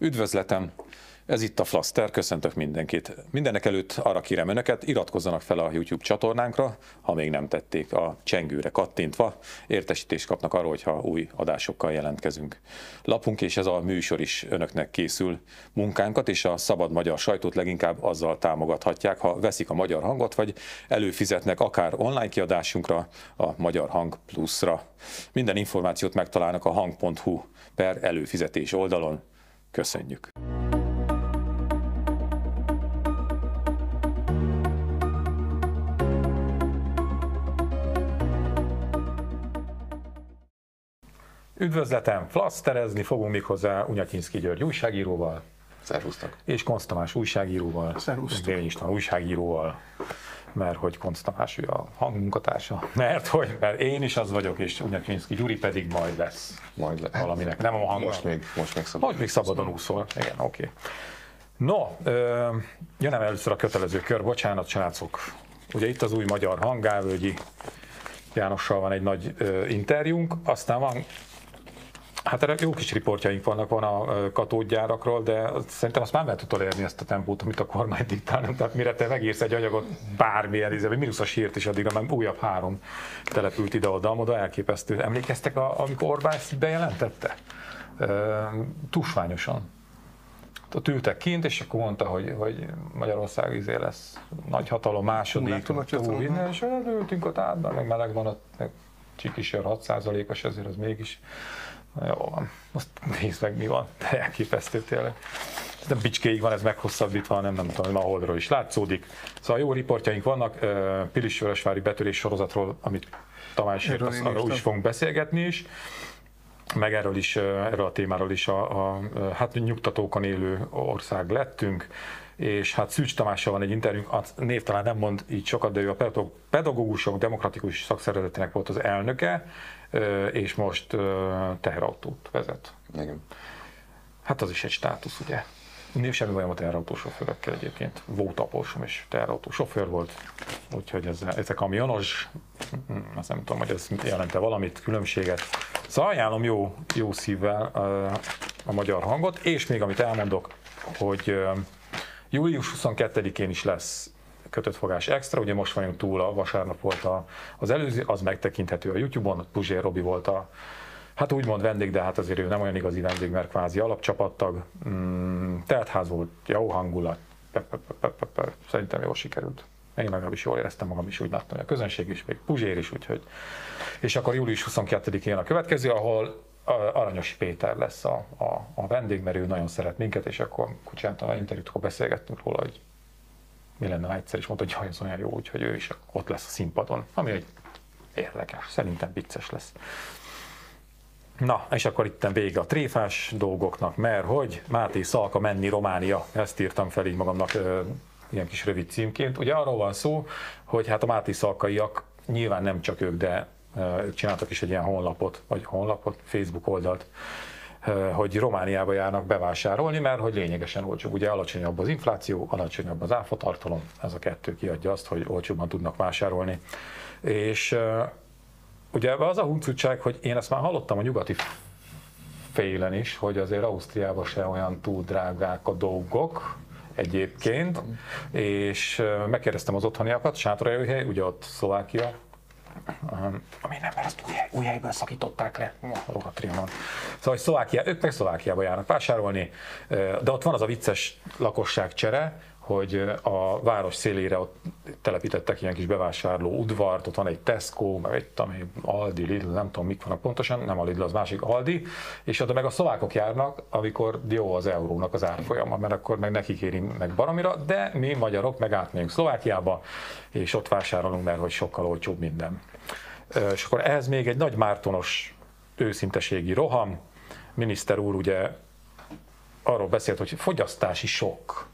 Üdvözletem! Ez itt a Flaster, köszöntök mindenkit. Mindenek előtt arra kérem önöket, iratkozzanak fel a YouTube csatornánkra, ha még nem tették a csengőre kattintva, értesítést kapnak arról, hogyha új adásokkal jelentkezünk. Lapunk és ez a műsor is önöknek készül. Munkánkat és a szabad magyar sajtót leginkább azzal támogathatják, ha veszik a magyar hangot, vagy előfizetnek akár online kiadásunkra, a Magyar Hang Plus-ra. Minden információt megtalálnak a hang.hu per előfizetés oldalon. Köszönjük! Üdvözletem! Flaszterezni fogunk még hozzá Unyatyinszki György újságíróval. Szervusztok. És Konsztamás újságíróval. Szervusztok. Dél István újságíróval. Mert hogy Konsztamás ő a hangmunkatársa. Mert hogy mert én is az vagyok, és Unyatyinszki Gyuri pedig majd lesz. Majd le. Valaminek. Nem a hang. Most még, most még szabad. Most még szabadon úszol. Igen, oké. Okay. No, ö, jönnem először a kötelező kör. Bocsánat, srácok. Ugye itt az új magyar hangávölgyi Jánossal van egy nagy ö, interjúnk, aztán van Hát erre jó kis riportjaink vannak, van a katódgyárakról, de szerintem azt már lehet utolérni ezt a tempót, amit a kormány diktál. Tehát mire te megírsz egy anyagot bármilyen, vagy mínuszos hírt is addigra, mert újabb három települt ide-oda, oda elképesztő. Emlékeztek, amikor Orbán ezt bejelentette? Tusványosan. Ott ültek kint, és akkor mondta, hogy, hogy Magyarország izé lesz nagy hatalom, második, túl innen, és ültünk ott át, meg meleg van, ott meg csikisör 6%-os, ezért az mégis jó van, most nézd meg mi van, de elképesztő tényleg. Nem bicskéig van, ez meghosszabbítva, nem, nem tudom, ma holdról is látszódik. Szóval jó riportjaink vannak, Pilis-Vörösvári betörés sorozatról, amit Tamás írt, arról is fogunk beszélgetni is. Meg erről is, erről a témáról is a, a hát nyugtatókon élő ország lettünk, és hát Szűcs Tamással van egy interjúnk, a név talán nem mond így sokat, de ő a pedagógusok demokratikus szakszervezetének volt az elnöke, és most teherautót vezet. Igen. Hát az is egy státusz, ugye? Név semmi bajom a teherautós egyébként. Volt aposom és teherautó sofőr volt, úgyhogy ez, ez a kamionos, hm, azt nem tudom, hogy ez jelente valamit, különbséget. Szóval ajánlom jó, jó szívvel a, a magyar hangot, és még amit elmondok, hogy július 22-én is lesz kötött fogás extra, ugye most vagyunk túl, a vasárnap volt a, az előző, az megtekinthető a Youtube-on, Puzsér Robi volt a, hát úgymond vendég, de hát azért ő nem olyan igazi vendég, mert kvázi alapcsapattag, mm, teltház volt, jó hangulat, pe, pe, pe, pe, pe, szerintem jól sikerült. Én legalábbis jól éreztem magam is, úgy láttam, hogy a közönség is, még Puzsér is, úgyhogy. És akkor július 22-én a következő, ahol Aranyos Péter lesz a, a, a vendég, mert ő nagyon szeret minket, és akkor csináltam a interjút, akkor beszélgettünk róla, hogy mi lenne, ha egyszer is mondta, hogy ez olyan jó, úgyhogy ő is ott lesz a színpadon, ami egy érdekes, szerintem vicces lesz. Na, és akkor itt vége a tréfás dolgoknak, mert hogy Máté Szalka menni Románia, ezt írtam fel így magamnak ilyen kis rövid címként. Ugye arról van szó, hogy hát a Máté Szalkaiak, nyilván nem csak ők, de ők csináltak is egy ilyen honlapot, vagy honlapot, Facebook oldalt, hogy Romániába járnak bevásárolni, mert hogy lényegesen olcsóbb. Ugye alacsonyabb az infláció, alacsonyabb az áfatartalom, ez a kettő kiadja azt, hogy olcsóbban tudnak vásárolni. És ugye az a huncutság, hogy én ezt már hallottam a nyugati félen is, hogy azért Ausztriában se olyan túl drágák a dolgok, egyébként, és megkérdeztem az otthoniakat, Sátorhely, ugye ott Szlovákia, ami nem, mert azt új, új helyből szakították le. Rohadt Trianon. Szóval Szlovákia, ők meg Szlovákiába járnak vásárolni, de ott van az a vicces lakosságcsere, hogy a város szélére ott telepítettek ilyen kis bevásárló udvart, ott van egy Tesco, meg egy ami Aldi, Lidl, nem tudom mik vannak pontosan, nem a Lidl, az másik Aldi, és oda meg a szlovákok járnak, amikor jó az eurónak az árfolyama, mert akkor meg nekik éri meg baromira, de mi magyarok meg átmegyünk Szlovákiába, és ott vásárolunk, mert hogy sokkal olcsóbb minden. És akkor ehhez még egy nagy mártonos őszinteségi roham, miniszter úr ugye arról beszélt, hogy fogyasztási sok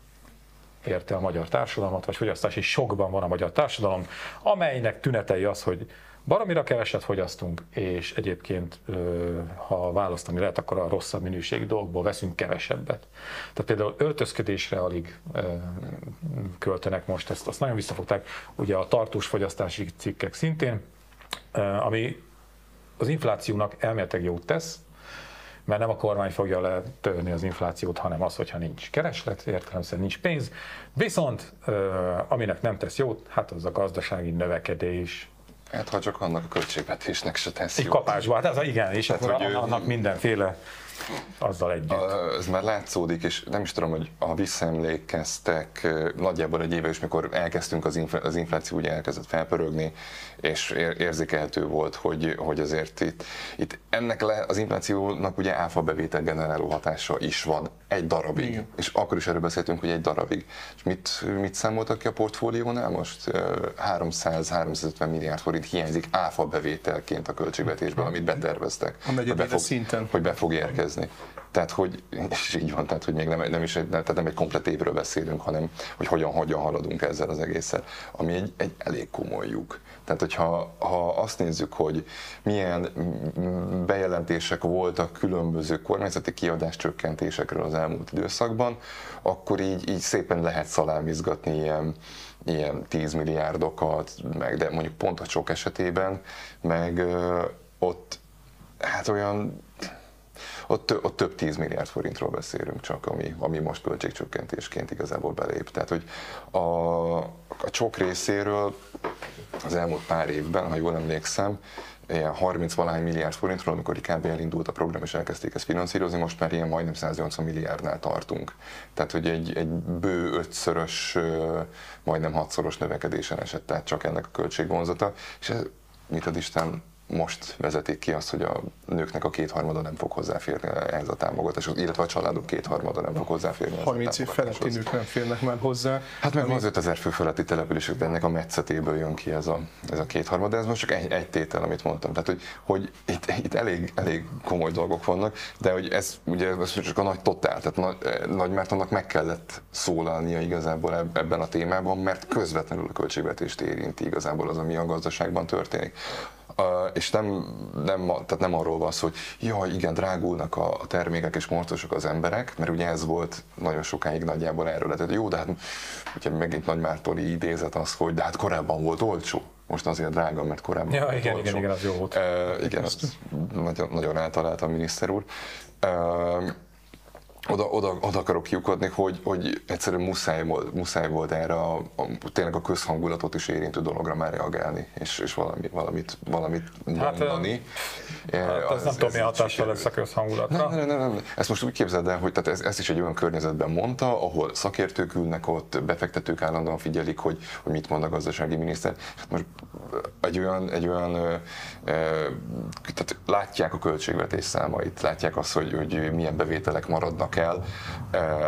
érte a magyar társadalmat, vagy fogyasztási sokban van a magyar társadalom, amelynek tünetei az, hogy baromira keveset fogyasztunk, és egyébként, ha választani lehet, akkor a rosszabb minőségi dolgokból veszünk kevesebbet. Tehát például öltözködésre alig költenek most ezt, azt nagyon visszafogták. Ugye a tartós fogyasztási cikkek szintén, ami az inflációnak elméletileg jót tesz, mert nem a kormány fogja letörni az inflációt, hanem az, hogyha nincs kereslet, értelemszerűen nincs pénz. Viszont aminek nem tesz jót, hát az a gazdasági növekedés, Hát ha csak annak a költségvetésnek se tesz Egy kapásba, hát ez a, igen, és hát, akkor annak mindenféle azzal együtt. Ez már látszódik, és nem is tudom, hogy ha visszaemlékeztek, nagyjából egy éve is, mikor elkezdtünk az, infl- az infláció ugye elkezdett felpörögni, és érzékelhető volt, hogy, hogy azért itt, itt ennek le, az inflációnak ugye áfa bevétel generáló hatása is van egy darabig, Igen. és akkor is erről beszéltünk, hogy egy darabig. És mit, mit számoltak ki a portfóliónál most? 300-350 milliárd forint hiányzik áfa bevételként a költségvetésből, amit beterveztek. A negyedéves szinten. Hogy be fog érkezni. Tehát, hogy, és így van, tehát, hogy még nem, nem is egy, tehát nem egy komplet évről beszélünk, hanem hogy hogyan, hogyan haladunk ezzel az egésszel, ami egy, egy elég komoly lyuk. Tehát, hogyha ha azt nézzük, hogy milyen bejelentések voltak különböző kormányzati kiadáscsökkentésekről az elmúlt időszakban, akkor így, így szépen lehet szalámizgatni ilyen, ilyen 10 milliárdokat, meg, de mondjuk pont a sok esetében, meg ö, ott hát olyan ott, ott több 10 milliárd forintról beszélünk csak, ami, ami most költségcsökkentésként igazából belép. Tehát, hogy a, a csok részéről az elmúlt pár évben, ha jól emlékszem, ilyen 30 valahány milliárd forintról, amikor kb. elindult a program és elkezdték ezt finanszírozni, most már ilyen majdnem 180 milliárdnál tartunk. Tehát, hogy egy, egy bő ötszörös, majdnem hatszoros növekedésen esett tehát csak ennek a költségvonzata, és ez, mit ad Isten, most vezetik ki azt, hogy a nőknek a kétharmada nem fog hozzáférni ehhez a támogatáshoz, illetve a családok kétharmada nem fog hozzáférni. 30 év feletti nők nem férnek már hozzá. Hát meg ami... az 5000 fő feletti települések, ennek a metszetéből jön ki ez a, ez a kétharmada, ez most csak egy, egy tétel, amit mondtam. Tehát, hogy, hogy itt, itt elég, elég komoly dolgok vannak, de hogy ez ugye ez csak a nagy totál, tehát Nagy, Nagy Mártonnak meg kellett szólalnia igazából ebben a témában, mert közvetlenül a költségvetést érinti igazából az, ami a gazdaságban történik és nem, nem, tehát nem arról van szó, hogy jaj, igen, drágulnak a termékek és morcosok az emberek, mert ugye ez volt nagyon sokáig nagyjából erről. Tehát jó, de hát ugye megint Nagy Mártoni idézet az, hogy de hát korábban volt olcsó. Most azért drága, mert korábban ja, volt igen, olcsó. igen, igen, az jó volt. Uh, igen, az nagyon, nagyon általált a miniszter úr. Uh, oda, oda, oda akarok kiukadni, hogy, hogy egyszerűen muszáj volt, muszáj volt erre a, a, tényleg a közhangulatot is érintő dologra már reagálni, és, és valami, valamit, valamit hát, mondani. Hát, az, ez nem tudom, mi hatással lesz a közhangulatra. Nem, nem, nem, nem. Ezt most úgy képzeld el, hogy tehát ez, ezt is egy olyan környezetben mondta, ahol szakértők ülnek ott, befektetők állandóan figyelik, hogy, hogy mit mond a gazdasági miniszter. Hát most egy olyan, egy olyan ö, ö, tehát látják a költségvetés számait, látják azt, hogy, hogy milyen bevételek maradnak el,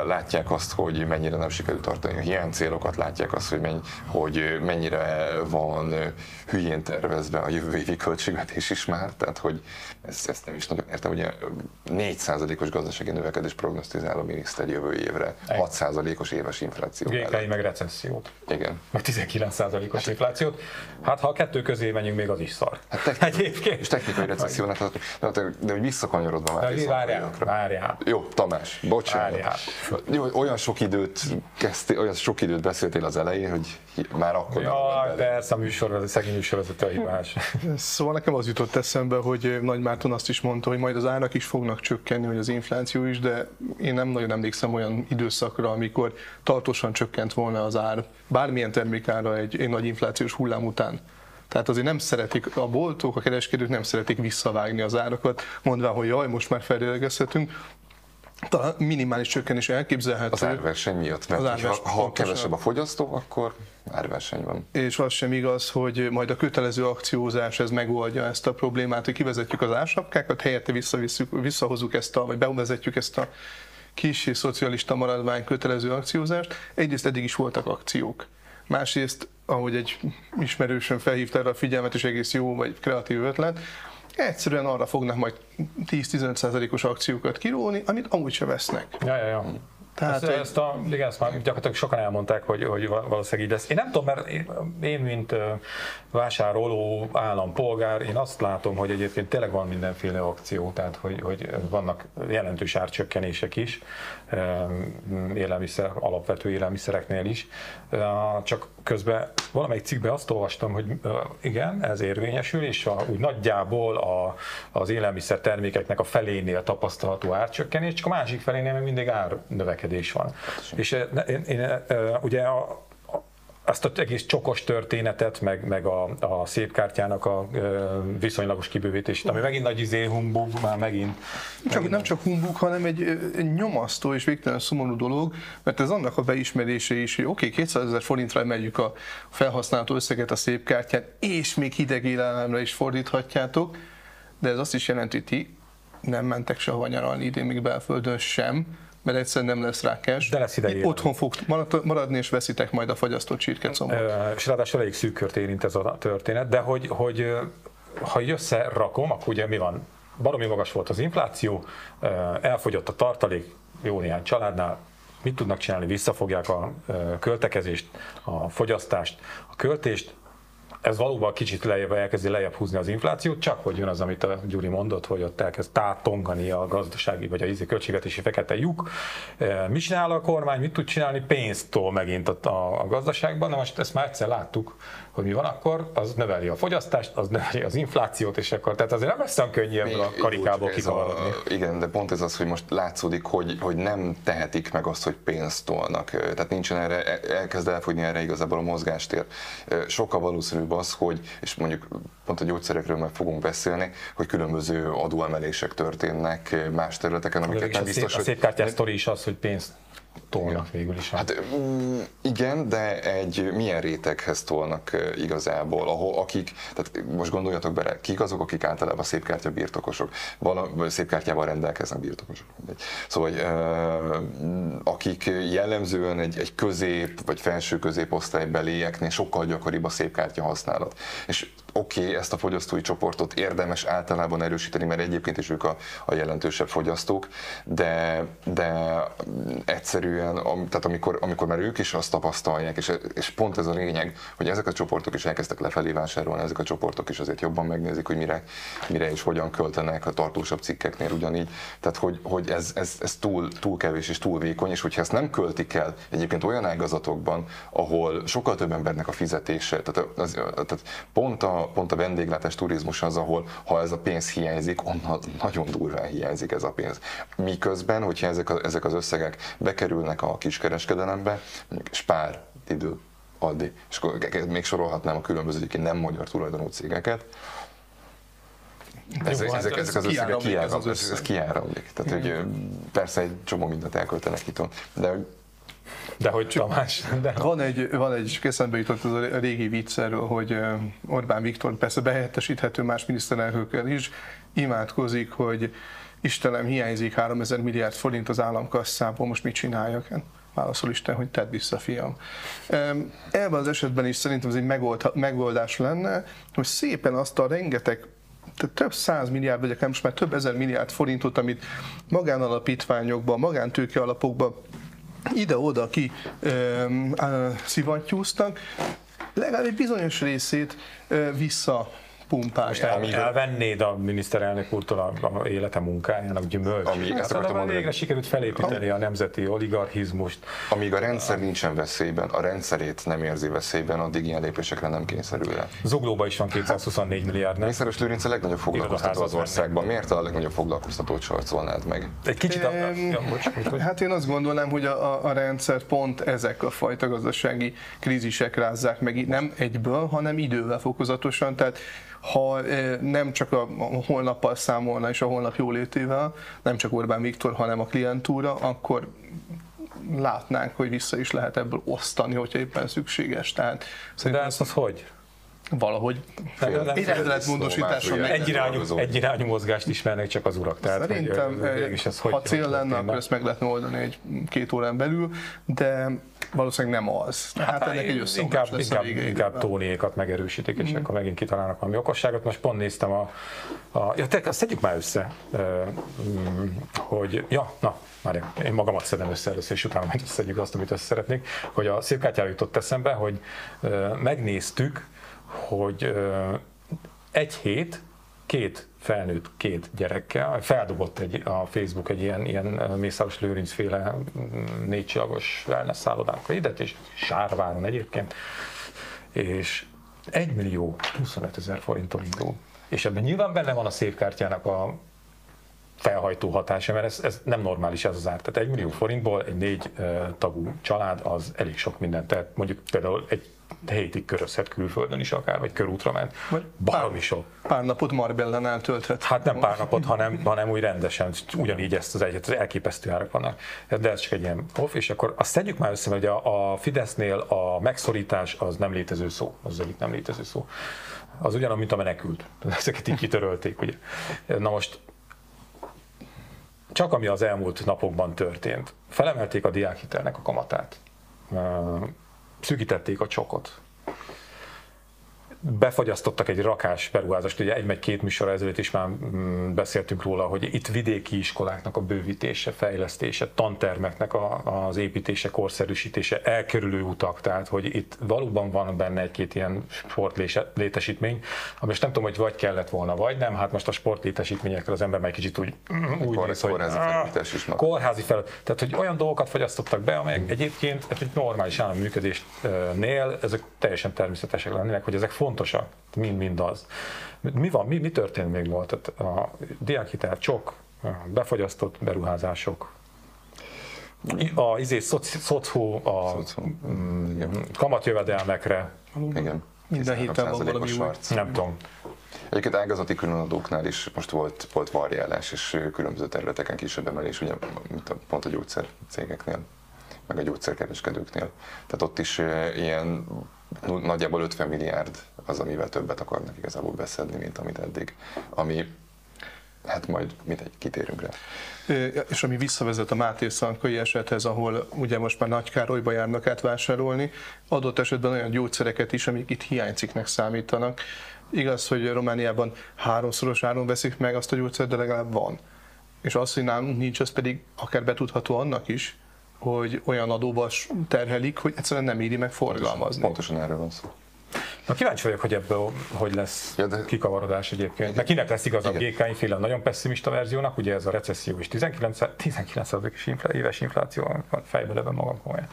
látják azt, hogy mennyire nem sikerült tartani a hiány célokat, látják azt, hogy, menny, hogy mennyire van hülyén tervezve a jövő évi költségvetés is már, tehát hogy ezt, ezt nem is nagyon értem, ugye 4%-os gazdasági növekedés prognosztizál a miniszter jövő évre, 6%-os éves infláció. GKI meg recessziót. Igen. Meg 19%-os hát, inflációt. Hát ha a kettő közé menjünk, még az is szar. Hát technikai, Egyébként. És technikai recessziónak, de, de, de, de hogy visszakanyarodva már. Várjál, várjál. Jó, Tamás, bocsánat. Jó, olyan sok időt kezdtél, olyan sok időt beszéltél az elején, hogy már akkor Ja, persze, a műsor, a szegény műsorvezető a hibás. Szóval nekem az jutott eszembe, hogy Nagy Márton azt is mondta, hogy majd az árak is fognak csökkenni, hogy az infláció is, de én nem nagyon emlékszem olyan időszakra, amikor tartósan csökkent volna az ár bármilyen termékára egy, egy nagy inflációs hullám után. Tehát azért nem szeretik, a boltok, a kereskedők nem szeretik visszavágni az árakat, mondva, hogy jaj, most már felélegezhetünk, talán minimális csökkenés elképzelhető. Az árverseny miatt, mert árverseny, ha, ha kevesebb a fogyasztó, akkor árverseny van. És az sem igaz, hogy majd a kötelező akciózás ez megoldja ezt a problémát, hogy kivezetjük az ársapkákat, helyette visszahozzuk ezt a, vagy bevezetjük ezt a kis szocialista maradvány kötelező akciózást. Egyrészt eddig is voltak akciók. Másrészt, ahogy egy ismerősöm felhívta erre a figyelmet, és egész jó vagy kreatív ötlet, egyszerűen arra fognak majd 10-15%-os akciókat kirólni, amit amúgy se vesznek. Ja, ja, ja. Tehát, ezt, ezt, a, igen, ezt már gyakorlatilag sokan elmondták, hogy, hogy valószínűleg így lesz. Én nem tudom, mert én, mint vásároló állampolgár, én azt látom, hogy egyébként tényleg van mindenféle akció, tehát hogy, hogy vannak jelentős árcsökkenések is, élelmiszer, alapvető élelmiszereknél is, csak közben valamelyik cikkben azt olvastam, hogy igen, ez érvényesül, és a, úgy nagyjából a, az élelmiszer termékeknek a felénél tapasztalható árcsökkenés, csak a másik felénél még mindig árnövekedés van. És én, én, ugye a, azt az egész csokos történetet, meg, meg a, a szép kártyának a viszonylagos kibővítését, ami megint nagy izé humbug, már megint. Csak, megint nem csak humbug, hanem egy, nyomasztó és végtelen szomorú dolog, mert ez annak a beismerése is, hogy oké, okay, 200 ezer forintra emeljük a felhasználható összeget a szép kártyán, és még hideg élelemre is fordíthatjátok, de ez azt is jelenti, hogy ti nem mentek sehova nyaralni idén, még belföldön sem, mert egyszerűen nem lesz rá cash. De lesz idején. Otthon fog maradni, és veszitek majd a fagyasztott csirkecombot. És ráadásul elég szűk kört érint ez a történet, de hogy, hogy ha összerakom, akkor ugye mi van? Baromi magas volt az infláció, elfogyott a tartalék jó néhány családnál, mit tudnak csinálni? Visszafogják a költekezést, a fogyasztást, a költést, ez valóban kicsit lejjebb elkezdi lejjebb húzni az inflációt, csak hogy jön az, amit a Gyuri mondott, hogy ott elkezd tátongani a gazdasági vagy a ízi költségvetési fekete lyuk. E, mit csinál a kormány, mit tud csinálni? Pénztól megint a, a, a gazdaságban. Na most ezt már egyszer láttuk, hogy mi van akkor, az növeli a fogyasztást, az növeli az inflációt, és akkor, tehát azért nem lesz olyan könnyű ebből a karikából kikavarodni. Igen, de pont ez az, hogy most látszódik, hogy, hogy nem tehetik meg azt, hogy pénzt tolnak. Tehát nincsen erre, e, elkezd elfogyni erre igazából a mozgástér. Sokkal valószínűbb az, hogy, és mondjuk pont a gyógyszerekről meg fogunk beszélni, hogy különböző adóemelések történnek más területeken, amiket nem biztos, a szép, hogy... A szép is az, hogy pénzt tolnak végül is. Hát mm, igen, de egy milyen réteghez tolnak igazából, ahol akik, tehát most gondoljatok bele, kik azok, akik általában szépkártya birtokosok, vala, szépkártyával rendelkeznek birtokosok. Szóval, akik jellemzően egy, egy közép vagy felső középosztálybelieknél sokkal gyakoribb a szépkártya használat. És oké, okay, ezt a fogyasztói csoportot érdemes általában erősíteni, mert egyébként is ők a, a jelentősebb fogyasztók, de, de egyszerűen, tehát amikor, amikor már ők is azt tapasztalják, és, és pont ez a lényeg, hogy ezek a csoportok is elkezdtek lefelé vásárolni, ezek a csoportok is azért jobban megnézik, hogy mire, mire és hogyan költenek a tartósabb cikkeknél ugyanígy. Tehát, hogy, hogy ez, ez, ez túl, túl kevés és túl vékony, és hogyha ezt nem költik el egyébként olyan ágazatokban, ahol sokkal több embernek a fizetése, tehát, az, tehát pont a pont a vendéglátás turizmus az, ahol ha ez a pénz hiányzik, onnan nagyon durván hiányzik ez a pénz. Miközben, hogyha ezek, a, ezek az összegek bekerülnek a kiskereskedelembe, Spár, idő, Aldi, és akkor még sorolhatnám a különböző nem magyar tulajdonú cégeket, ez, Jó, ezek, hát ezek az összegek kiáramlik, ez, ez kiáramlik. Tehát, hogy persze egy csomó mindent elköltenek itt, de de hogy Tamás. De... Van egy, van egy, és eszembe jutott az a régi vicc erről, hogy Orbán Viktor persze behelyettesíthető más miniszterelnökkel is, imádkozik, hogy Istenem, hiányzik 3000 milliárd forint az államkasszából, most mit csináljak? Válaszol Isten, hogy tedd vissza, fiam. Ebben az esetben is szerintem ez egy megoldás lenne, hogy szépen azt a rengeteg tehát több száz milliárd, vagy akár most már több ezer milliárd forintot, amit magánalapítványokban, magántőke alapokban ide-oda ki szivattyúztak, legalább egy bizonyos részét vissza Most el, elvennéd a miniszterelnök úrtól a, a élete munkájának gyümölcs. Ami, ezt akartam mondani. Végre sikerült felépíteni a nemzeti oligarchizmust. Amíg a rendszer nincsen veszélyben, a rendszerét nem érzi veszélyben, addig ilyen lépésekre nem kényszerül el. Zuglóban is van 224 milliárd, nem? Mészáros Lőrinc a legnagyobb foglalkoztató az országban. Miért a legnagyobb foglalkoztatót sarcolnád meg? Egy kicsit. A... Bocs, hát én azt gondolnám, hogy a, a rendszer pont ezek a fajta gazdasági krízisek rázzák meg, nem egyből, hanem idővel fokozatosan. Tehát ha nem csak a holnappal számolna és a holnap jólétével, nem csak Orbán Viktor, hanem a klientúra, akkor látnánk, hogy vissza is lehet ebből osztani, hogyha éppen szükséges. Tehát, De ez az hogy? valahogy rendeletmódosításon egyirányú, egyirányú mozgást ismernek csak az urak. Tehát, Szerintem, hogy, ez ha hogy, cél lenne, akkor ezt meg lehetne oldani egy két órán belül, de valószínűleg nem az. Hát, hát ennek egy inkább, lesz inkább, inkább Tóniékat megerősítik, és mm. akkor megint kitalálnak valami okosságot. Most pont néztem a, a ja, te, azt tegyük már össze, hogy, ja, na, már én magamat szedem össze először, és utána majd összedjük azt, amit össze szeretnék, hogy a szépkártyára jutott eszembe, hogy megnéztük, hogy egy hét két felnőtt, két gyerekkel, feldobott egy, a Facebook egy ilyen, ilyen Mészáros Lőrinc féle négycsillagos wellness szállodánkra ide, és Sárváron egyébként, és 1 millió 25 ezer forinton indul. És ebben nyilván benne van a szépkártyának a felhajtó hatása, mert ez, ez nem normális ez az ár. Tehát 1 millió forintból egy négy tagú család az elég sok mindent. Tehát mondjuk például egy hétig körözhet külföldön is akár, vagy körútra ment. Baromi sok. Pár napot Marbellen eltölthet. Hát nem pár napot, hanem, hanem úgy rendesen, ugyanígy ezt az egyet, az elképesztő árak vannak. De ez csak egy ilyen off, és akkor azt tegyük már össze, hogy a, a Fidesznél a megszorítás az nem létező szó, az egyik nem létező szó. Az ugyanaz, mint a menekült. Ezeket így kitörölték, ugye. Na most csak ami az elmúlt napokban történt. Felemelték a diákhitelnek a kamatát szűkítették a csokot befagyasztottak egy rakás beruházást, ugye egy meg két műsor ezelőtt is már mm, beszéltünk róla, hogy itt vidéki iskoláknak a bővítése, fejlesztése, tantermeknek a, az építése, korszerűsítése, elkerülő utak, tehát hogy itt valóban van benne egy-két ilyen sportlétesítmény, ami most nem tudom, hogy vagy kellett volna, vagy nem, hát most a sportlétesítményekkel az ember meg kicsit úgy, mm, úgy Kor, néz, hogy kórházi felújítás is Kórházi fel, tehát hogy olyan dolgokat fogyasztottak be, amelyek egyébként egy normális állami működésnél ezek teljesen természetesek lennének, hogy ezek fontos fontosak, mind-mind az. Mi van, mi, mi történt még volt? Tehát a diákhitel csok, befagyasztott beruházások, a izé, szocó, a mm, kamatjövedelmekre. Igen. Minden héten van valami Nem tudom. Egyébként ágazati különadóknál is most volt, volt variálás, és különböző területeken kisebb emelés, ugye, mint a, pont a gyógyszer cégeknél, meg a gyógyszerkereskedőknél. Tehát ott is ilyen nagyjából 50 milliárd az, amivel többet akarnak igazából beszedni, mint amit eddig. Ami hát majd mindegy, kitérünk rá. És ami visszavezet a Máté Szankai esethez, ahol ugye most már Nagy Károlyba járnak át vásárolni, adott esetben olyan gyógyszereket is, amik itt hiányciknek számítanak. Igaz, hogy Romániában háromszoros áron veszik meg azt a gyógyszert, de legalább van. És az, hogy nálunk nincs, az pedig akár betudható annak is, hogy olyan adóba terhelik, hogy egyszerűen nem éri meg forgalmazni. Pontosan erről van szó. Na kíváncsi vagyok, hogy ebből hogy lesz ja, de... kikavarodás egyébként. Mert kinek lesz igaz a GKI féle nagyon pessimista verziónak, ugye ez a recesszió is 19, 19 inflá, éves infláció, fejbe levem magam komolyan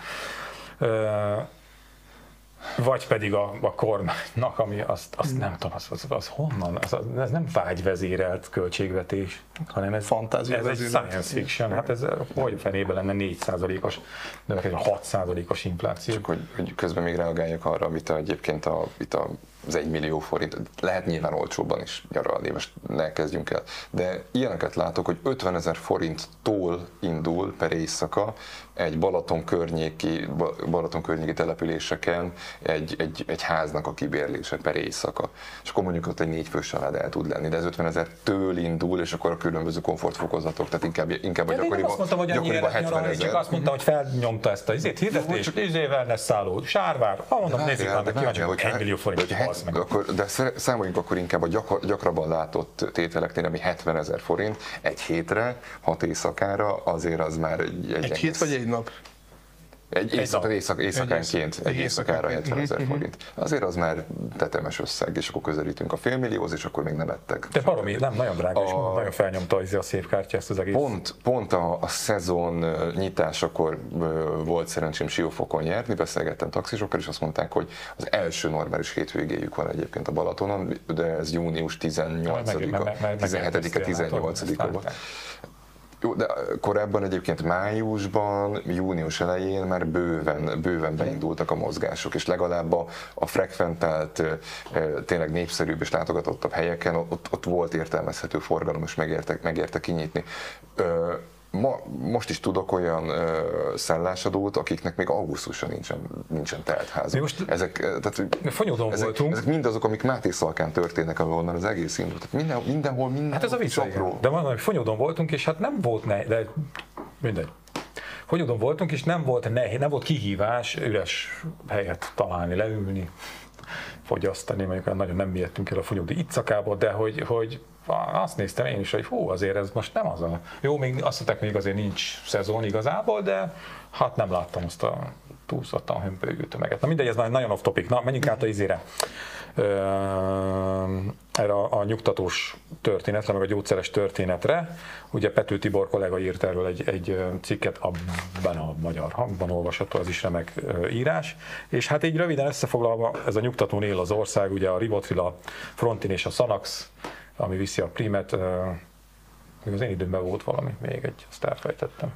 vagy pedig a, a kormánynak, ami azt, azt nem tudom, az, az, az honnan, az, az, ez nem vágyvezérelt költségvetés, hanem ez, Fantázia ez egy science fiction, hát ez hogy fenében lenne 4%-os, növekedés, 6%-os infláció. Csak hogy, hogy közben még reagáljak arra, amit egyébként a, itt a az egy millió forint, lehet nyilván olcsóbban is nyaralni, most ne kezdjünk el, de ilyeneket látok, hogy 50 ezer forinttól indul per éjszaka egy Balaton környéki, Balaton környéki településeken egy, egy, egy háznak a kibérlése per éjszaka. És akkor mondjuk ott egy négy fős család el tud lenni, de ez 50 ezer től indul, és akkor a különböző komfortfokozatok, tehát inkább, inkább a gyakoriban, azt mondtam, hogy gyakoriban 70 ezer. Csak azt mondtam, hogy felnyomta ezt a izét, hirdetést, izével lesz szálló, sárvár, ahonnan nézik, annak kíváncsi, hogy 1 millió forint. Akkor, de számoljunk akkor inkább a gyakor, gyakrabban látott tételeknél, ami 70 ezer forint egy hétre, hat éjszakára, azért az már egy... Egy, egy hét vagy egy nap? Egy, éjszak, egy éjszak, éjszakánként, egy, egy éjszakára 70 ezer mhm, forint. Mhm. Azért az már tetemes összeg, és akkor közelítünk a félmillióhoz, és akkor még nem ettek. De baromi, nem, nagyon drága, a, és nagyon felnyomta a szép kártya ezt az egész. Pont, pont a, a szezon nyitásakor volt szerencsém Siófokon nyerni, beszélgettem taxisokkal, és azt mondták, hogy az első normális hétvégéjük van egyébként a Balatonon, de ez június 18-a, 17-e, 18-a volt. Jó, de korábban egyébként májusban, június elején már bőven, bőven beindultak a mozgások, és legalább a, a frekventált, tényleg népszerűbb és látogatottabb helyeken ott, ott volt értelmezhető forgalom, és megérte, megérte kinyitni ma, most is tudok olyan ö, szállásadót, akiknek még augusztusra nincsen, nincsen teltház. Most ezek, tehát, fonyódon ezek, voltunk. Ezek mindazok, amik Máté Szalkán történnek, már az egész indult. Tehát minden, mindenhol, mindenhol. Hát ez a vicc, De van, hogy fonyódon voltunk, és hát nem volt ne, de mindegy. Fonyódon voltunk, és nem volt nehéz, nem volt kihívás üres helyet találni, leülni, fogyasztani, mondjuk nagyon nem miértünk el a fonyódi ittszakába, de hogy, hogy azt néztem én is, hogy hú, azért ez most nem az a... Jó, még azt mondták, még azért nincs szezon igazából, de hát nem láttam azt a túlszottan hömpölygő tömeget. Na mindegy, ez nagyon off topic. Na, menjünk át a izére. erre a, a nyugtatós történetre, meg a gyógyszeres történetre. Ugye Pető Tibor kollega írt erről egy, egy cikket, abban a magyar hangban olvasható, az is remek írás. És hát így röviden összefoglalva, ez a nyugtatón él az ország, ugye a Rivotril, a Frontin és a Sanax, ami viszi a primet, még az én időmben volt valami, még egy, azt elfejtettem.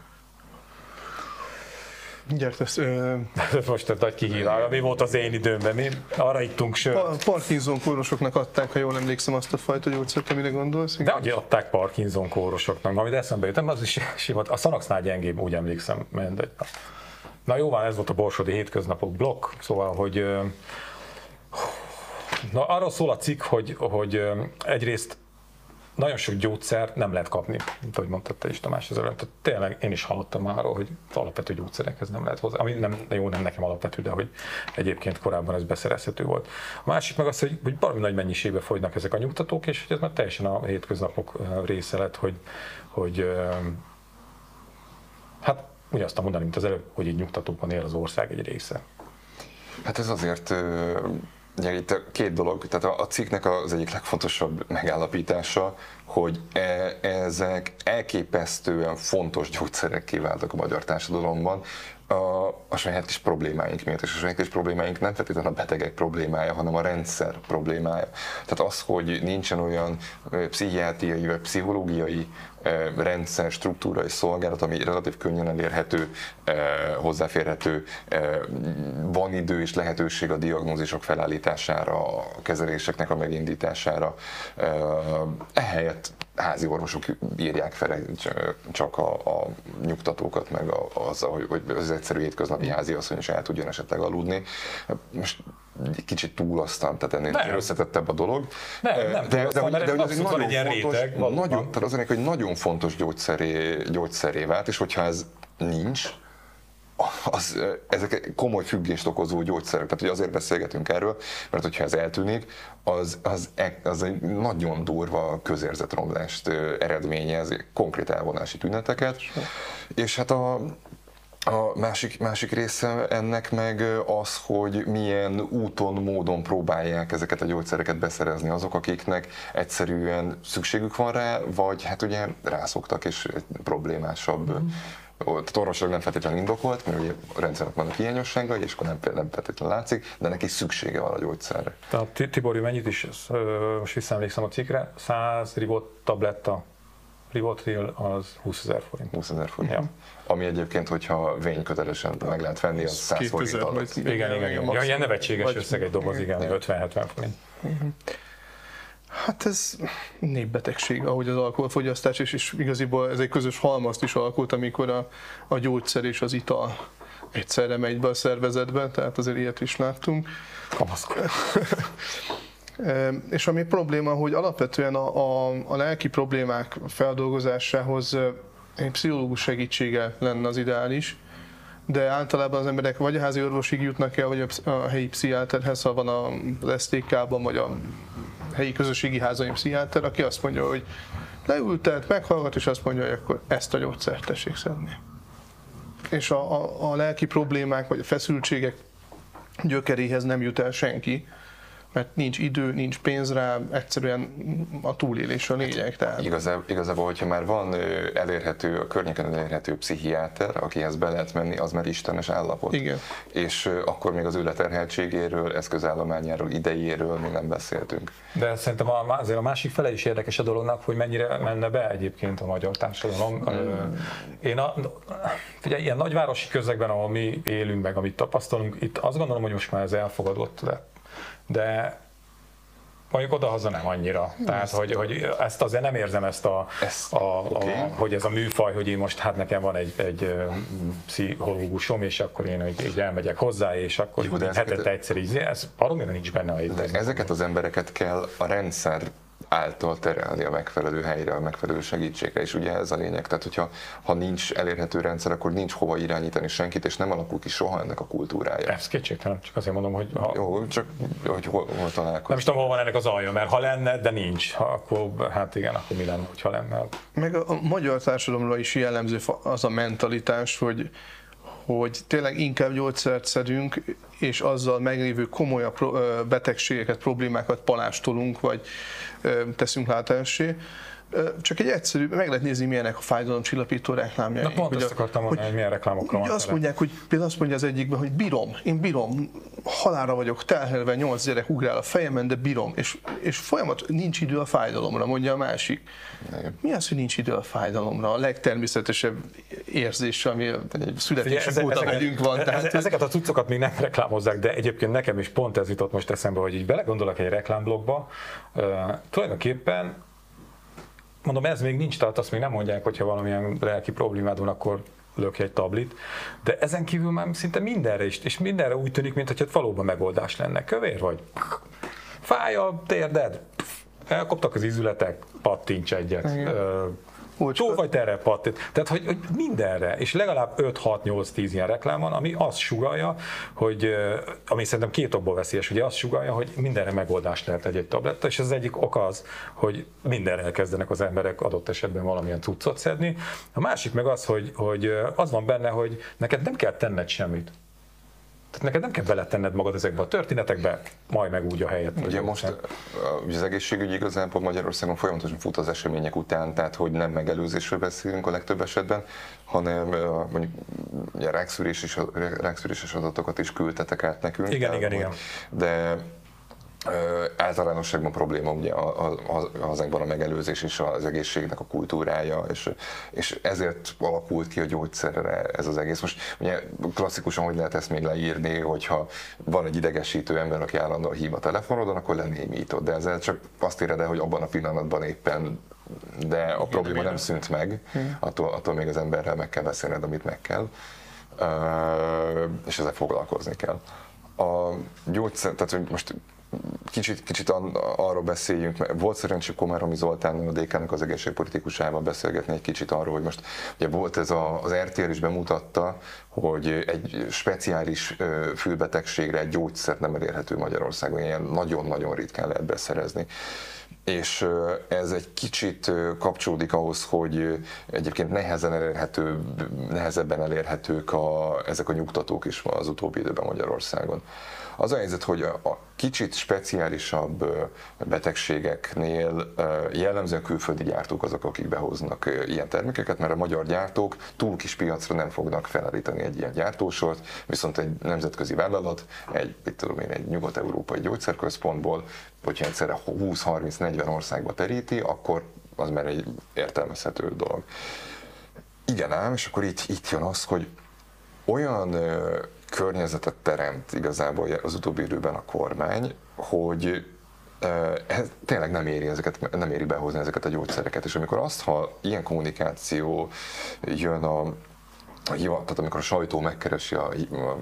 Gyert, ezt, ö... Most egy nagy kihívás, mi volt az én időmben, mi arra ittunk sört. Pa- Parkinson kórosoknak adták, ha jól emlékszem, azt a fajta gyógyszert, amire gondolsz. De hogy adták Parkinson kórosoknak, amit eszembe jutott, az is sima, a Szanaxnál gyengébb, úgy emlékszem, mindegy. Na jó van, ez volt a Borsodi hétköznapok blokk, szóval, hogy Na, arról szól a cikk, hogy, hogy egyrészt nagyon sok gyógyszer nem lehet kapni, mint ahogy mondtad te is Tamás az előtt. Tényleg én is hallottam már arról, hogy az alapvető gyógyszerekhez nem lehet hozzá, ami nem, jó, nem nekem alapvető, de hogy egyébként korábban ez beszerezhető volt. A másik meg az, hogy, hogy valami nagy mennyiségbe fogynak ezek a nyugtatók, és hogy ez már teljesen a hétköznapok része lett, hogy, hogy hát azt mondani, mint az előbb, hogy így nyugtatókban él az ország egy része. Hát ez azért Ugye itt két dolog, tehát a cikknek az egyik legfontosabb megállapítása, hogy e, ezek elképesztően fontos gyógyszerek kiváltak a magyar társadalomban, a, a sajátos problémáink miatt, és a sajátos problémáink nem feltétlenül a betegek problémája, hanem a rendszer problémája. Tehát az, hogy nincsen olyan pszichiátriai vagy pszichológiai rendszer, struktúra és szolgálat, ami relatív könnyen elérhető, hozzáférhető, van idő és lehetőség a diagnózisok felállítására, a kezeléseknek a megindítására. Ehelyett házi orvosok írják fel csak a, a nyugtatókat, meg a, az, hogy, hogy az egyszerű hétköznapi házi asszony is el tudjon esetleg aludni. Most kicsit túl aztán, tehát ennél nem. összetettebb a dolog. Nem, nem de, de, de, de, de az egy nagyon egy fontos, réteg, nagyon, tehát az egy nagyon fontos gyógyszeré, gyógyszeré vált, és hogyha ez nincs, az, ezek komoly függést okozó gyógyszerek. Tehát hogy azért beszélgetünk erről, mert hogyha ez eltűnik, az, az, e, az egy nagyon durva közérzetromlást eredményez, konkrét elvonási tüneteket. És hát a, a másik, másik része ennek meg az, hogy milyen úton, módon próbálják ezeket a gyógyszereket beszerezni azok, akiknek egyszerűen szükségük van rá, vagy hát ugye rászoktak és problémásabb mm tehát orvosilag nem feltétlenül indokolt, mert ugye a rendszernek vannak hiányosságai, és akkor nem, nem feltétlenül látszik, de neki szüksége van a gyógyszerre. Tehát Tibor, mennyit is, most visszaemlékszem a cikkre, 100 rivot tabletta Rivotril az 20 ezer forint. 20 ezer forint. Ja. Ami egyébként, hogyha vénykötelesen meg lehet venni, az 100 forint alatt. Igen, igen, igen. igen. Ja, ilyen nevetséges összeg egy doboz, igen, 50-70 forint. Uh-huh. Hát ez népbetegség, ahogy az alkoholfogyasztás, és, és igaziból ez egy közös halmazt is alkot, amikor a, a gyógyszer és az ital egyszerre megy be a szervezetbe, tehát azért ilyet is láttunk. és ami probléma, hogy alapvetően a, a, a lelki problémák feldolgozásához egy pszichológus segítsége lenne az ideális, de általában az emberek vagy a házi orvosig jutnak el, vagy a, a helyi pszichiáterhez, ha van az STK-ban, vagy a helyi közösségi házaim pszichiáter, aki azt mondja, hogy leültet, meghallgat, és azt mondja, hogy akkor ezt a gyógyszert tessék szedni. És a, a, a lelki problémák, vagy a feszültségek gyökeréhez nem jut el senki, mert nincs idő, nincs pénz rá, egyszerűen a túlélés a lényeg. Tehát. Igazából, igazából, hogyha már van elérhető, a környéken elérhető pszichiáter, akihez be lehet menni, az már istenes állapot. Igen. És akkor még az ő leterheltségéről, eszközállományáról, idejéről még nem beszéltünk. De szerintem azért a másik fele is érdekes a dolognak, hogy mennyire menne be egyébként a magyar társadalom. Mm. Én a, figyelj, ilyen nagyvárosi közegben, ahol mi élünk meg, amit tapasztalunk, itt azt gondolom, hogy most már ez elfogadott lett de mondjuk oda-haza nem annyira. Tehát, hogy, hogy ezt azért nem érzem ezt a, ezt, a, okay. a, hogy ez a műfaj, hogy én most hát nekem van egy, egy pszichológusom, és akkor én így, így elmegyek hozzá, és akkor Jó, hetente egyszer így, ez baromira nincs benne a Ezeket az embereket kell a rendszer által terelni a megfelelő helyre, a megfelelő segítségre, és ugye ez a lényeg. Tehát, hogyha ha nincs elérhető rendszer, akkor nincs hova irányítani senkit, és nem alakul ki soha ennek a kultúrája. Ez kétségtelen, csak azért mondom, hogy... Ha... Jó, csak hogy hol, hol találkozunk. Nem is tudom, hol van ennek az alja, mert ha lenne, de nincs, ha, akkor hát igen, akkor mi lenne, ha lenne. Meg a, a magyar társadalomra is jellemző az a mentalitás, hogy hogy tényleg inkább gyógyszert szedünk, és azzal meglévő komolyabb betegségeket, problémákat palástolunk, vagy teszünk látássé, csak egy egyszerű, meg lehet nézni, milyenek a fájdalomcsillapító reklámjai. Na pont ezt akartam mondani, hogy milyen reklámokra van. Azt mondják, hogy például azt mondja az egyikben, hogy bírom, én bírom, halára vagyok telhelve, nyolc gyerek ugrál a fejemen, de bírom, és, és folyamat nincs idő a fájdalomra, mondja a másik. Mi az, hogy nincs idő a fájdalomra? A legtermészetesebb érzés, ami születésünk óta velünk van. E- tehát... Ezeket a cuccokat még nem reklámozzák, de egyébként nekem is pont ez jutott most eszembe, hogy így belegondolok egy reklámblogba, uh, tulajdonképpen mondom, ez még nincs, tehát azt még nem mondják, hogyha valamilyen lelki problémád van, akkor lök egy tablit, de ezen kívül már szinte mindenre is, és mindenre úgy tűnik, mintha valóban megoldás lenne. Kövér vagy? Fáj a térded? Elkoptak az ízületek? Pattints egyet. Túl vagy terre pattint. Tehát, hogy, hogy mindenre, és legalább 5-6-8-10 ilyen reklám van, ami azt sugalja, hogy, ami szerintem két okból veszélyes, ugye azt sugalja, hogy mindenre megoldást lehet egy-egy tabletta, és az egyik ok az, hogy mindenre elkezdenek az emberek adott esetben valamilyen cuccot szedni. A másik meg az, hogy, hogy az van benne, hogy neked nem kell tenned semmit. Tehát neked nem kell beletenned magad ezekbe a történetekbe, majd meg úgy a helyet. Ugye most ugye az egészségügy igazából Magyarországon folyamatosan fut az események után, tehát hogy nem megelőzésről beszélünk a legtöbb esetben, hanem mondjuk ugye rákszűrés rákszűréses adatokat is küldtetek át nekünk. Igen, tehát, igen, igen. De általánosságban probléma ugye hazánkban a megelőzés és az egészségnek a kultúrája, és, és ezért alakult ki a gyógyszerre ez az egész. Most ugye klasszikusan hogy lehet ezt még leírni, hogyha van egy idegesítő ember, aki állandóan hív a telefonodon, akkor lenémítod, de ezzel csak azt éred el, hogy abban a pillanatban éppen de a probléma nem szűnt meg, attól, attól még az emberrel meg kell beszélned, amit meg kell, és ezzel foglalkozni kell. A gyógyszer, tehát hogy most kicsit, kicsit arról beszéljünk, mert volt szerencsé Komáromi Zoltán, a DK-nak az egészségpolitikusával beszélgetni egy kicsit arról, hogy most ugye volt ez a, az RTL is bemutatta, hogy egy speciális fülbetegségre egy gyógyszer nem elérhető Magyarországon, ilyen nagyon-nagyon ritkán lehet beszerezni és ez egy kicsit kapcsolódik ahhoz, hogy egyébként nehezen elérhető, nehezebben elérhetők a, ezek a nyugtatók is az utóbbi időben Magyarországon. Az a helyzet, hogy a kicsit speciálisabb betegségeknél jellemzően külföldi gyártók azok, akik behoznak ilyen termékeket, mert a magyar gyártók túl kis piacra nem fognak felállítani egy ilyen gyártósort, viszont egy nemzetközi vállalat, egy, mit tudom én, egy nyugat-európai gyógyszerközpontból, hogyha egyszerre 20-30-40 országba teríti, akkor az már egy értelmezhető dolog. Igen ám, és akkor itt, itt jön az, hogy olyan környezetet teremt igazából az utóbbi időben a kormány, hogy ez tényleg nem éri, ezeket, nem éri behozni ezeket a gyógyszereket. És amikor azt, ha ilyen kommunikáció jön a, a tehát amikor a sajtó megkeresi a,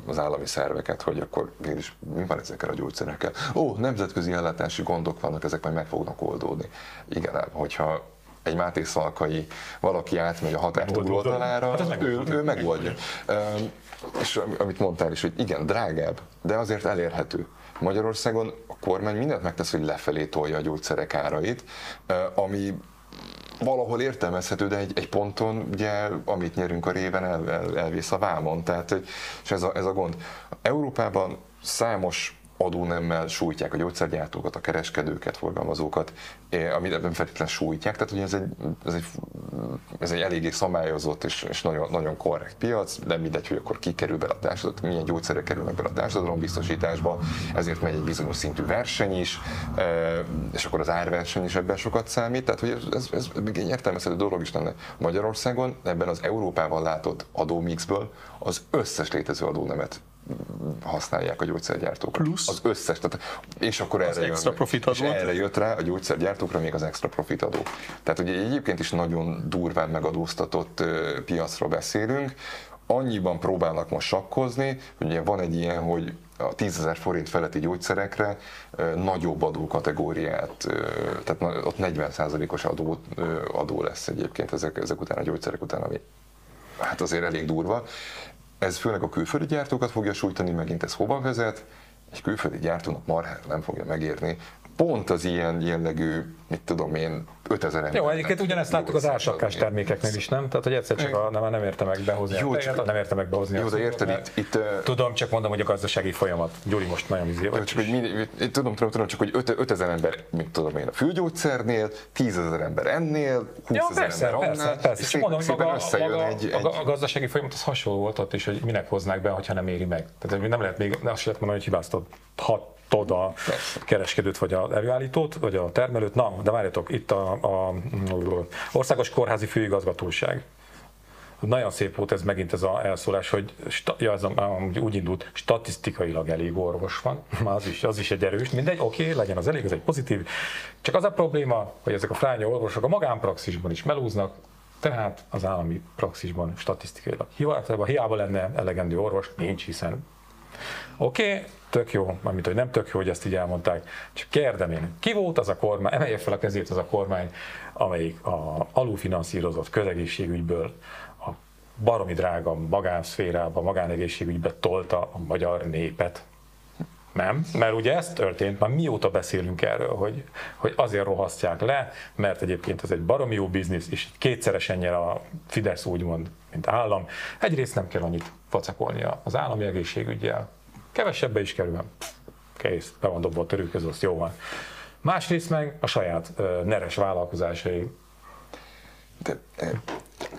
az állami szerveket, hogy akkor mégis mi van ezekkel a gyógyszerekkel? Ó, nemzetközi ellátási gondok vannak, ezek majd meg fognak oldódni. Igen, hogyha egy Máté Szalkai valaki átmegy a határ túloldalára, hát ő, ő megoldja. És amit mondtál is, hogy igen, drágább, de azért elérhető. Magyarországon a kormány mindent megtesz, hogy lefelé tolja a gyógyszerek árait, ami valahol értelmezhető, de egy, egy ponton ugye, amit nyerünk a réven, el, el, elvész a vámon. Tehát, és ez a, ez a gond. Európában számos adónemmel sújtják a gyógyszergyártókat, a kereskedőket, forgalmazókat, amit ebben feltétlenül sújtják, tehát hogy ez egy, ez egy, ez egy eléggé szabályozott és, és nagyon, nagyon korrekt piac, nem mindegy, hogy akkor ki kerül be a társadalom, milyen gyógyszerek kerülnek be a társadalombiztosításba, ezért megy egy bizonyos szintű verseny is, és akkor az árverseny is ebben sokat számít, tehát hogy ez, ez, ez még egy értelmezhető dolog is lenne Magyarországon, ebben az Európával látott adómixből az összes létező adónemet használják a gyógyszergyártók. Plusz? Az összes. Tehát, és akkor erre, extra profit és erre jött rá a gyógyszergyártókra még az extra profit adó. Tehát ugye egyébként is nagyon durván megadóztatott piacról beszélünk, annyiban próbálnak most sakkozni, hogy ugye van egy ilyen, hogy a 10 ezer forint feletti gyógyszerekre nagyobb adókategóriát, tehát ott 40%-os adó, adó lesz egyébként ezek, ezek után a gyógyszerek után, ami hát azért elég durva. Ez főleg a külföldi gyártókat fogja sújtani, megint ez hova vezet? Egy külföldi gyártónak marhára nem fogja megérni pont az ilyen jellegű, mit tudom én, 5000 ember. Jó, egyébként ugyanezt láttuk az ásakás termékeknél is, nem? Tehát, hogy egyszer csak a, nem, nem érte meg behozni. Jó, csak, nem érte meg behozni. Jó, de érted, itt, itt, Tudom, csak mondom, hogy a gazdasági folyamat. Gyuri most nagyon izé vagy. Csak, hogy mind, tudom, tudom, tudom, csak hogy 5000 ember, mint tudom én, a fülgyógyszernél, 10.000 ember ennél, 20.000 ember annál. Persze, persze. és mondom, hogy maga, maga, egy, egy... a gazdasági folyamat az hasonló volt ott is, hogy minek hoznák be, ha nem éri meg. Tehát nem lehet még, azt lehet mondani, hogy hibáztat 6 megtámadtod a kereskedőt, vagy a előállítót, vagy a termelőt. Na, de várjatok, itt a, a Országos Kórházi Főigazgatóság nagyon szép volt ez megint ez a elszólás, hogy ja, ez a, úgy indult, statisztikailag elég orvos van, az is, az is egy erős, mindegy, oké, okay, legyen az elég, ez egy pozitív. Csak az a probléma, hogy ezek a fránya orvosok a magánpraxisban is melúznak, tehát az állami praxisban statisztikailag hiába, hiába lenne elegendő orvos, nincs, hiszen Oké, okay, tök jó, mármint, hogy nem tök jó, hogy ezt így elmondták, csak kérdem én, ki volt az a kormány, emelje fel a kezét az a kormány, amelyik a alulfinanszírozott közegészségügyből a baromi drága magánszférába, magánegészségügybe tolta a magyar népet. Nem, mert ugye ez történt, már mióta beszélünk erről, hogy, hogy azért rohasztják le, mert egyébként ez egy baromi jó biznisz, és kétszeresen nyer a Fidesz úgymond, mint állam. Egyrészt nem kell annyit facakolnia az állami egészségügyel, kevesebbe is kerül, kész, be van dobva a törőköz, azt jó van. Másrészt meg a saját uh, neres vállalkozásai de, eh,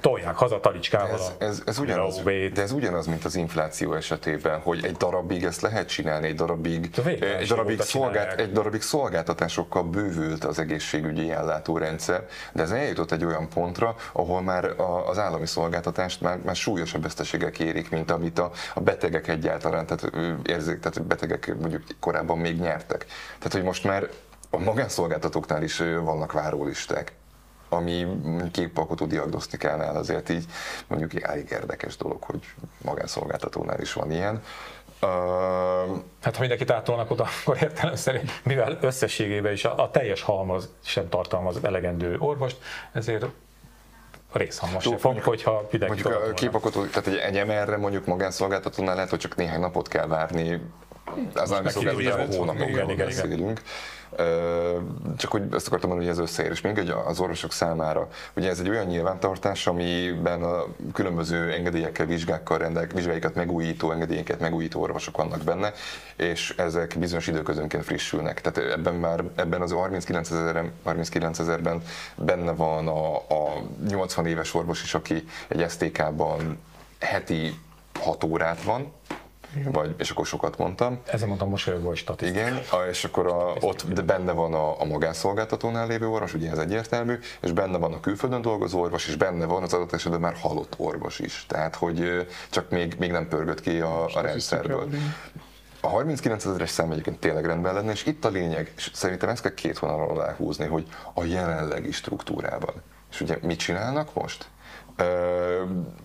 tolják haza talicskával ez, ez, ez, ugyanaz, de ez ugyanaz, mint az infláció esetében, hogy egy darabig ezt lehet csinálni, egy darabig, De egy darabig, szolgált, egy darabig szolgáltatásokkal bővült az egészségügyi ellátórendszer, de ez eljutott egy olyan pontra, ahol már a- az állami szolgáltatást már, már súlyosabb veszteségek érik, mint amit a, a betegek egyáltalán, tehát érzik, tehát betegek mondjuk korábban még nyertek. Tehát, hogy most már a magánszolgáltatóknál is vannak várólisták ami kékpalkotó diagnosztikánál azért így mondjuk elég érdekes dolog, hogy magánszolgáltatónál is van ilyen. Hát ha mindenkit átolnak oda, akkor értelemszerűen, mivel összességében is a, a teljes halmaz sem tartalmaz elegendő orvost, ezért a részhalmaz sem fog, hogyha mindenkit mondjuk a képalkotó, tehát egy, egy MR-re mondjuk magánszolgáltatónál lehet, hogy csak néhány napot kell várni, az tudja, szolgáltatásban hogy- hónapokról igen, igen. beszélünk. Csak hogy ezt akartam mondani, hogy ez összeér, és még egy az orvosok számára. Ugye ez egy olyan nyilvántartás, amiben a különböző engedélyekkel, vizsgákkal rendelk, vizsgáikat megújító, engedélyeket megújító orvosok vannak benne, és ezek bizonyos időközönként frissülnek. Tehát ebben már ebben az 39 ezeren, 39 ezerben benne van a, a 80 éves orvos is, aki egy STK-ban heti 6 órát van, vagy, és akkor sokat mondtam. Ezért mondtam mosolyogva, hogy statisztika. Igen, és akkor a, ott de benne van a, a magánszolgáltatónál lévő orvos, ugye ez egyértelmű, és benne van a külföldön dolgozó orvos, és benne van az adott esetben már halott orvos is. Tehát, hogy csak még, még nem pörgött ki a, a rendszerből. A 39 ezeres szám egyébként tényleg rendben lenne, és itt a lényeg, és szerintem ezt kell két vonalon aláhúzni, hogy a jelenlegi struktúrában. És ugye mit csinálnak most?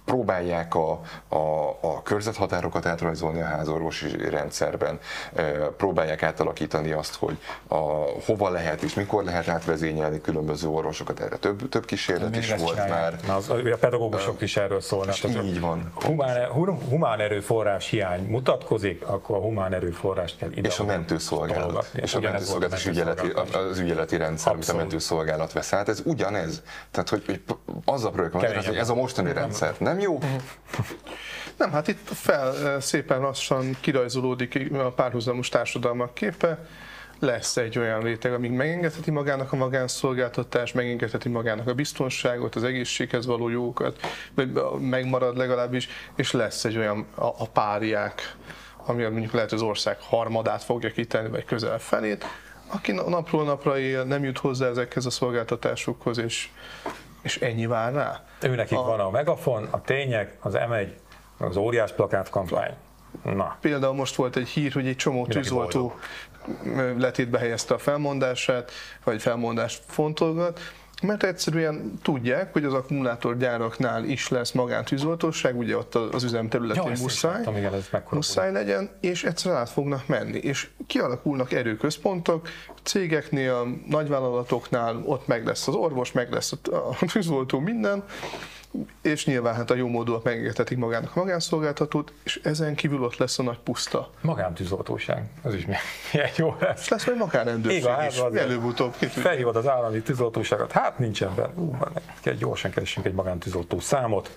Próbálják a, a, a körzethatárokat átrajzolni a házorvosi rendszerben, próbálják átalakítani azt, hogy a, hova lehet és mikor lehet átvezényelni különböző orvosokat, erre több, több kísérlet Még is volt csinálják. már. Na, az, a pedagógusok is erről szólnak. Tehát, így van. Humán, hu- humán erőforrás hiány mutatkozik, akkor a humán erőforrást kell ide És a mentőszolgálat. tologatni. És a Ugyanez volt mentőszolgálat és ügyeleti, mentőszolgálat. az ügyeleti rendszer, amit a Abszolút. mentőszolgálat vesz át, ez ugyanez. Tehát, hogy, hogy azzal próbáljuk megmagyarázni, hogy ez a mostani rendszer nem jó, Nem, hát itt fel szépen lassan kirajzolódik a párhuzamos társadalmak képe, lesz egy olyan réteg, amíg megengedheti magának a magánszolgáltatás, megengedheti magának a biztonságot, az egészséghez való jókat, vagy megmarad legalábbis, és lesz egy olyan a, a páriák, ami mondjuk lehet az ország harmadát fogja kitenni, vagy közel felét, aki na- napról napra él, nem jut hozzá ezekhez a szolgáltatásokhoz, és, és ennyi vár rá. Őnekik van a megafon, a tények, az M1, meg az óriás plakát kampány. Na, Például most volt egy hír, hogy egy csomó Mindenki tűzoltó letétbe helyezte a felmondását, vagy felmondást fontolgat, mert egyszerűen tudják, hogy az akkumulátorgyáraknál is lesz magántűzoltóság, ugye ott az üzem területén Ja, ezt is muszáj, láttam, igen, ez muszáj legyen, és egyszerűen át fognak menni. És kialakulnak erőközpontok, cégeknél, nagyvállalatoknál, ott meg lesz az orvos, meg lesz a a tűzoltó, minden, és nyilván hát a jó módúak megengedhetik magának a magánszolgáltatót, és ezen kívül ott lesz a nagy puszta. Magántűzoltóság, ez is milyen jó lesz. És lesz majd magánrendőrség Igen, hát is, az- előbb-utóbb. Felhívod az állami tűzoltóságot, hát nincsen benne, Ú, kell gyorsan keressünk egy magántűzoltó számot.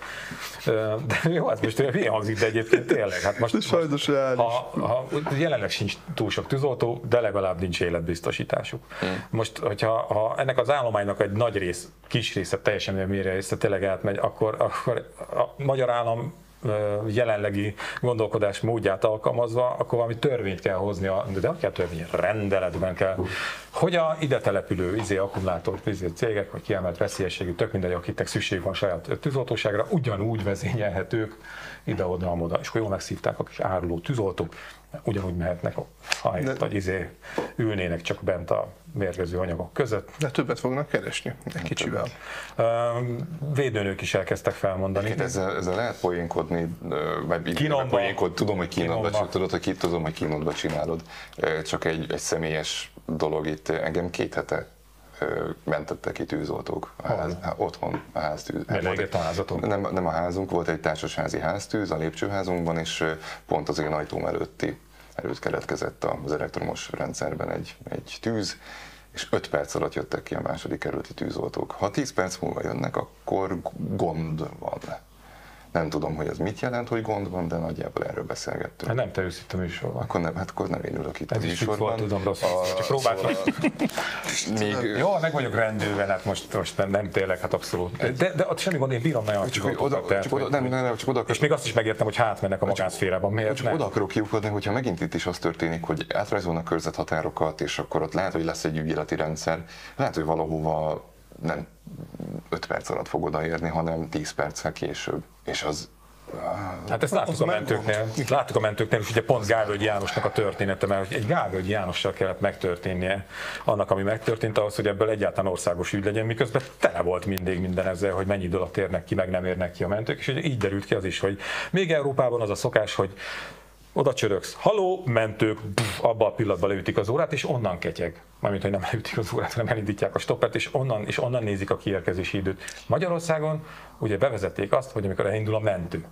De jó, ez most olyan hülye hangzik, de egyébként tényleg. Hát most, De most sajnos reális. ha, ha, jelenleg sincs túl sok tűzoltó, de legalább nincs életbiztosításuk. Hmm. Most, hogyha ha ennek az állománynak egy nagy rész, kis része, teljesen mérje része tényleg átmegy, akkor, akkor a magyar állam jelenlegi gondolkodás módját alkalmazva, akkor valami törvényt kell hozni, a- de kell törvény, rendeletben kell, hogy a ide települő izé, akkumulátor izé, cégek, vagy kiemelt veszélyességű, tök mindegy, akiknek szükség van saját tűzoltóságra, ugyanúgy vezényelhetők ide-oda, oda és akkor jól megszívták a kis áruló tűzoltók, ugyanúgy mehetnek, ahelyett, hogy izé ülnének csak bent a mérgező anyagok között. De többet fognak keresni, egy kicsivel. Védőnők is elkezdtek felmondani. Itt ezzel, ezzel lehet poénkodni, vagy Kínomba. poénkod, tudom, hogy kínodba, Kínomba. csak tudod, hogy ki, tudom, hogy kínodba csinálod. Csak egy, egy személyes dolog itt, engem két hete mentettek ki tűzoltók a ház, há- otthon a háztűz. Miért Volt a házatok? Nem, nem a házunk, volt egy társasházi háztűz a lépcsőházunkban, és pont az én ajtóm előtti előtt keletkezett az elektromos rendszerben egy, egy tűz, és 5 perc alatt jöttek ki a második kerületi tűzoltók. Ha 10 perc múlva jönnek, akkor gond van. Nem tudom, hogy ez mit jelent, hogy gond van, de nagyjából erről beszélgettünk. Hát nem te ülsz itt a műsorban. Akkor nem, hát akkor nem én ülök itt Ez a műsorban. tudom, rossz. A- Csak próbáltam. Szóval, még, Jó, meg vagyok rendőven, hát most, most nem, nem tényleg, hát abszolút. De, de ott semmi gond, én bírom nagyon csak, oda, tehát, csak oda, nem, nem, nem, csak oda És akarok, még azt is megértem, hogy hátmennek a magánszférában. Miért csak nem? oda akarok kiukadni, hogyha megint itt is az történik, hogy átrajzolnak körzethatárokat, és akkor ott lehet, hogy lesz egy ügyeleti rendszer, lehet, hogy valahova nem 5 perc alatt fog odaérni, hanem 10 perccel később. És az Hát ezt láttuk a mentőknél, láttuk a mentőknél, és ugye pont Gávölgyi Jánosnak a története, mert egy Gávölgyi Jánossal kellett megtörténnie annak, ami megtörtént, ahhoz, hogy ebből egyáltalán országos ügy legyen, miközben tele volt mindig minden ezzel, hogy mennyi idő alatt érnek ki, meg nem érnek ki a mentők, és így derült ki az is, hogy még Európában az a szokás, hogy oda csörögsz, haló, mentők, pff, abban a pillanatban leütik az órát, és onnan ketyeg. Mármint, hogy nem leütik az órát, hanem elindítják a stoppert, és onnan, és onnan nézik a kiérkezési időt. Magyarországon ugye bevezették azt, hogy amikor elindul a mentő.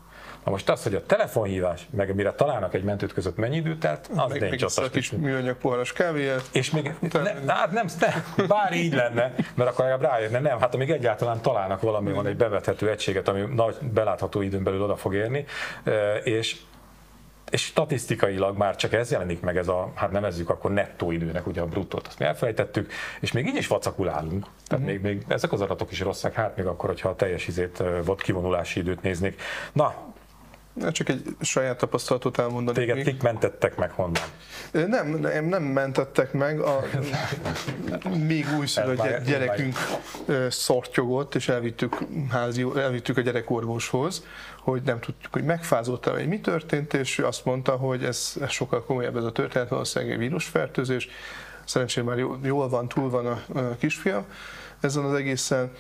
Na most az, hogy a telefonhívás, meg mire találnak egy mentőt között mennyi időt telt, az meg ott a kis műanyag poharas kávéját. és még, ne, hát nem, nem, bár így lenne, mert akkor legalább rájönne, nem, hát amíg egyáltalán találnak valami, van egy bevethető egységet, ami nagy belátható időn belül oda fog érni, és és statisztikailag már csak ez jelenik meg, ez a, hát nevezzük akkor nettó időnek, ugye a bruttót, azt mi elfelejtettük, és még így is vacakul állunk. Tehát még, még ezek az adatok is rosszak, hát még akkor, hogyha a teljes izét, volt kivonulási időt néznék. Na, Csak egy saját tapasztalatot elmondani. téged még. kik mentettek meg honnan? Nem, nem, nem mentettek meg, a még újszülött gyerekünk szortyogott, és elvittük, házi, elvittük a gyerekorvoshoz, hogy nem tudjuk, hogy megfázott-e, vagy mi történt, és ő azt mondta, hogy ez, ez sokkal komolyabb ez a történet, valószínűleg egy vírusfertőzés. Szerencsére már jól, jól van, túl van a, a kisfiam ezen az egészen,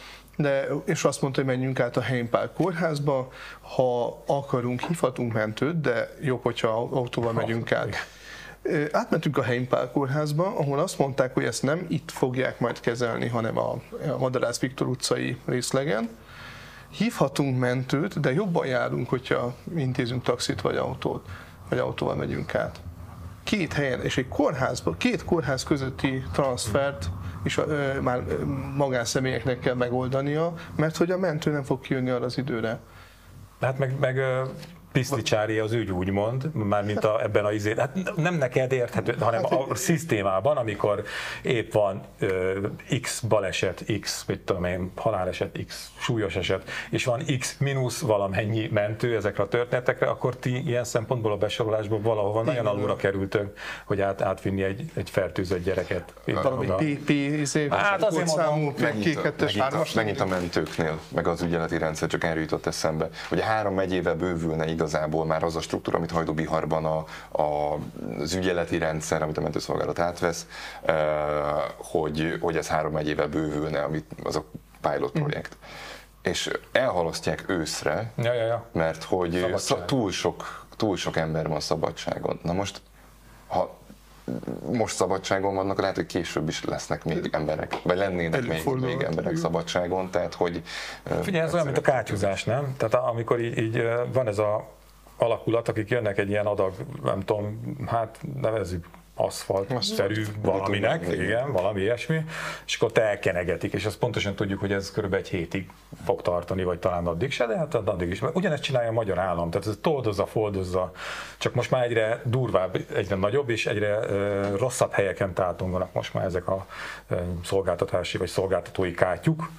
de, és azt mondta, hogy menjünk át a Heimpál kórházba, ha akarunk, hívhatunk mentőt, de jobb, hogyha autóval megyünk át. Átmentünk a Heimpál kórházba, ahol azt mondták, hogy ezt nem itt fogják majd kezelni, hanem a, Madarász Viktor utcai részlegen. Hívhatunk mentőt, de jobban járunk, hogyha intézünk taxit vagy autót, vagy autóval megyünk át. Két helyen, és egy kórházban, két kórház közötti transfert is ö, már magánszemélyeknek kell megoldania, mert hogy a mentő nem fog kijönni arra az időre. Hát meg, meg piszticsári az ügy úgymond, már mint a, ebben a izé, hát nem neked érthető, hanem a szisztémában, amikor épp van ö, X baleset, X, mit tudom én, haláleset, X súlyos eset, és van X mínusz valamennyi mentő ezekre a történetekre, akkor ti ilyen szempontból a besorolásból valahova nagyon alulra kerültök, hogy át, átvinni egy, egy fertőzött gyereket. Itt Valami oda. PP, izé, Hát azért számú, meg Megint a, hármas. megint mentőknél, meg az ügyeleti rendszer, csak erről jutott eszembe. Ugye három megyével bővülne igazából már az a struktúra, amit Hajdúbiharban a, a, az ügyeleti rendszer, amit a mentőszolgálat átvesz, hogy, hogy ez három megyével bővülne, amit az a pilot projekt. És elhalasztják őszre, Ja, ja, ja. mert hogy Szabadság. szab, túl, sok, túl sok ember van szabadságon. Na most, ha most szabadságon vannak, lehet, hogy később is lesznek még emberek, vagy lennének még, még emberek szabadságon, tehát hogy... Figyelj, ez olyan, mint a kátyúzás, nem? Tehát amikor így, így van ez a alakulat, akik jönnek egy ilyen adag, nem tudom, hát nevezzük aszfalt-szerű valaminek, igen, valami ilyesmi, és akkor te elkenegetik, és azt pontosan tudjuk, hogy ez körülbelül egy hétig fog tartani, vagy talán addig se, de hát addig is. Ugyanezt csinálja a magyar állam, tehát ez toldozza, foldozza, csak most már egyre durvább, egyre nagyobb, és egyre uh, rosszabb helyeken tátonganak most már ezek a uh, szolgáltatási vagy szolgáltatói kátyuk,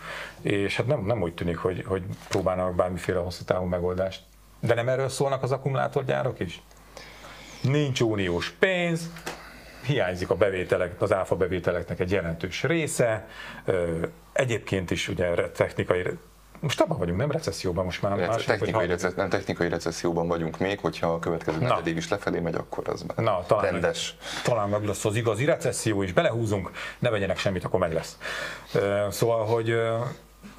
és hát nem, nem úgy tűnik, hogy, hogy próbálnak bármiféle hosszú távú megoldást. De nem erről szólnak az akkumulátorgyárok is? Nincs uniós pénz, hiányzik a bevételek, az áfa bevételeknek egy jelentős része, egyébként is ugye technikai most abban vagyunk, nem recesszióban most már. Rece- technikai, recess- nem technikai recesszióban vagyunk még, hogyha a következő negyedév is lefelé megy, akkor az már Na, talán rendes. Meg, talán meg lesz az igazi recesszió is, belehúzunk, ne vegyenek semmit, akkor meg lesz. Szóval, hogy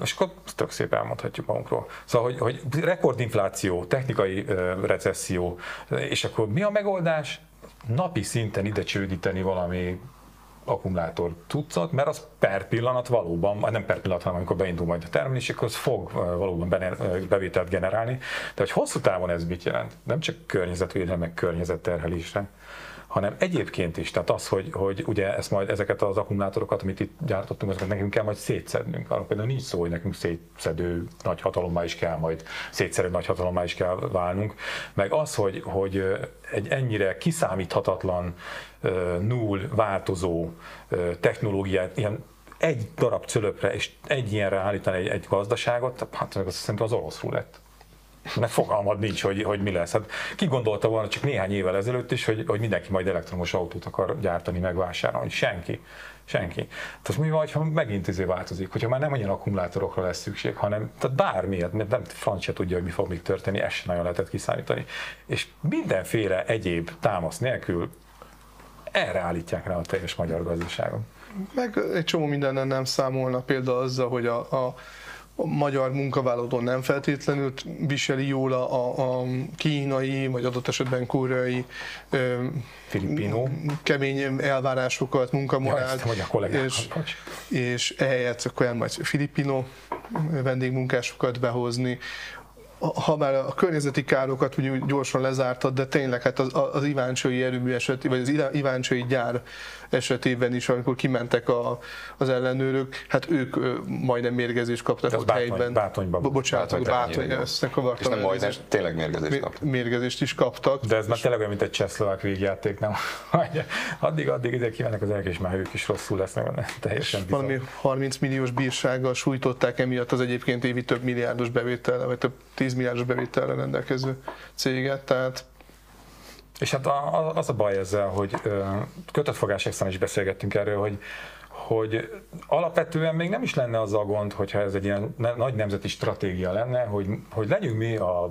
és akkor tök szép elmondhatjuk magunkról. Szóval, hogy, hogy rekordinfláció, technikai recesszió, és akkor mi a megoldás? Napi szinten ide csődíteni valami akkumulátor tucat, mert az per pillanat valóban, nem per pillanat, hanem amikor beindul majd a termelés, akkor az fog valóban bevételt generálni. De hogy hosszú távon ez mit jelent? Nem csak környezetvédelem, meg környezetterhelésre, hanem egyébként is, tehát az, hogy, hogy ugye ezt majd ezeket az akkumulátorokat, amit itt gyártottunk, azokat nekünk kell majd szétszednünk. Arra például nincs szó, hogy nekünk szétszedő nagy hatalommá is kell majd, szétszerű nagy hatalommá is kell válnunk. Meg az, hogy, hogy egy ennyire kiszámíthatatlan, null változó technológiát, ilyen egy darab cölöpre és egy ilyenre állítani egy, egy gazdaságot, hát az szerintem az orosz lett mert fogalmad nincs, hogy, hogy mi lesz. Hát ki gondolta volna csak néhány évvel ezelőtt is, hogy, hogy mindenki majd elektromos autót akar gyártani, megvásárolni. Senki. Senki. Tehát mi van, ha megint izé változik, hogyha már nem olyan akkumulátorokra lesz szükség, hanem tehát bármiért, mert nem franc se tudja, hogy mi fog még történni, ezt sem nagyon lehetett kiszámítani. És mindenféle egyéb támasz nélkül erre állítják rá a teljes magyar gazdaságon. Meg egy csomó mindenen nem számolna, például azzal, hogy a, a a magyar munkavállaló nem feltétlenül viseli jól a, a kínai, vagy adott esetben koreai Filipino. kemény elvárásokat, munkamorált, ja, és, és ehelyett akkor majd filipino vendégmunkásokat behozni, ha már a környezeti károkat úgy gyorsan lezártad, de tényleg hát az, az Iváncsai erőmű eset, vagy az Iváncsai gyár esetében is, amikor kimentek a, az ellenőrök, hát ők majdnem mérgezést kaptak ott bátony, helyben. Bátonyban. Bo- bocsánat, bátony, bátony, ezt És nem majdnem, tényleg mérgezést kaptak. Mérgezést is kaptak. De ez már tényleg olyan, mint egy csehszlovák végjáték, nem? addig, addig ide kimennek az elk, és már ők is rosszul lesznek, teljesen bizony. Valami 30 milliós bírsággal sújtották emiatt az egyébként évi több milliárdos bevétel, vagy több 10 milliárdos bevételre rendelkező céget, tehát és hát az a baj ezzel, hogy kötött fogás is beszélgettünk erről, hogy, hogy alapvetően még nem is lenne az a gond, hogyha ez egy ilyen nagy nemzeti stratégia lenne, hogy, hogy legyünk mi a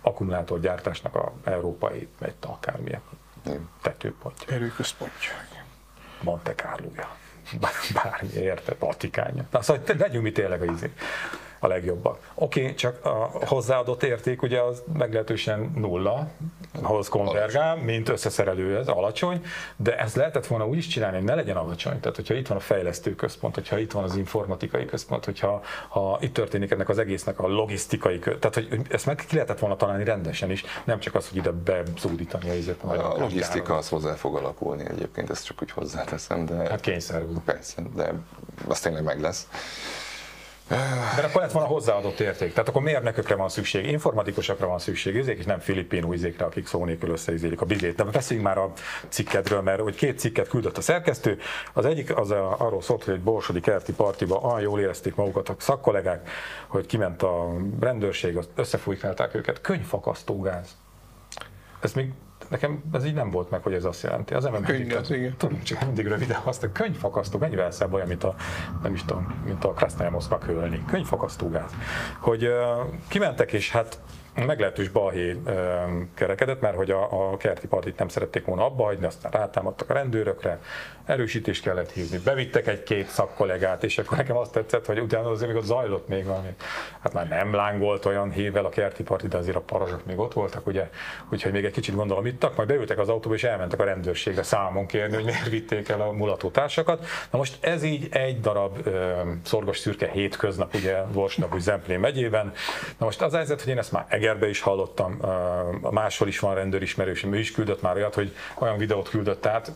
akkumulátorgyártásnak a európai, vagy akármilyen tetőpontja. Erőközpontja. Monte Carlo-ja. Bármi, érted, Vatikánya. Na szóval legyünk mi tényleg a izé a legjobbak. Oké, okay, csak a hozzáadott érték ugye az meglehetősen nulla, ahhoz konvergál, mint összeszerelő ez alacsony, de ezt lehetett volna úgy is csinálni, hogy ne legyen alacsony. Tehát, hogyha itt van a fejlesztő központ, hogyha itt van az informatikai központ, hogyha ha itt történik ennek az egésznek a logisztikai tehát, hogy ezt meg ki lehetett volna találni rendesen is, nem csak az, hogy ide bezúdítani a izet. A, a logisztika az hozzá fog alakulni egyébként, ezt csak úgy hozzáteszem, de... Hát kényszerű. Persze, de az tényleg meg lesz. De akkor lett volna hozzáadott érték. Tehát akkor mérnökökre van szükség, informatikusokra van szükség, izék, és nem filipino izékre, akik szó nélkül összeizélik a bizét. De beszéljünk már a cikkedről, mert hogy két cikket küldött a szerkesztő. Az egyik az a, arról szólt, hogy egy borsodi kerti partiba olyan jól érezték magukat a szakkollégák, hogy kiment a rendőrség, összefújkálták őket. Könyvfakasztógáz. Ez még nekem ez így nem volt meg, hogy ez azt jelenti. Az ember Könyvgáz, igen. Tudom, csak mindig röviden azt a könyvfakasztó, mennyivel szebb olyan, mint a, nem is tudom, mint a Krasznaya Moszkva hölni. Könyvfakasztó gáz. Hogy uh, kimentek, és hát meglehetős balhé kerekedett, mert hogy a, a kerti partit nem szerették volna abba hagyni, aztán rátámadtak a rendőrökre, erősítést kellett hívni, bevittek egy-két szakkollégát, és akkor nekem azt tetszett, hogy utána azért még ott zajlott még valami hát már nem lángolt olyan hível a kerti parti, de azért a parazsok még ott voltak, ugye, úgyhogy még egy kicsit gondolom ittak, majd beültek az autóba és elmentek a rendőrségre számon kérni, hogy miért vitték el a mulató társakat. Na most ez így egy darab ö, szorgos szürke hétköznap, ugye Vorsnap, úgy Zemplén megyében. Na most az helyzet, hogy én ezt már Egerbe is hallottam, máshol is van rendőrismerős, ő is küldött már olyat, hogy olyan videót küldött át,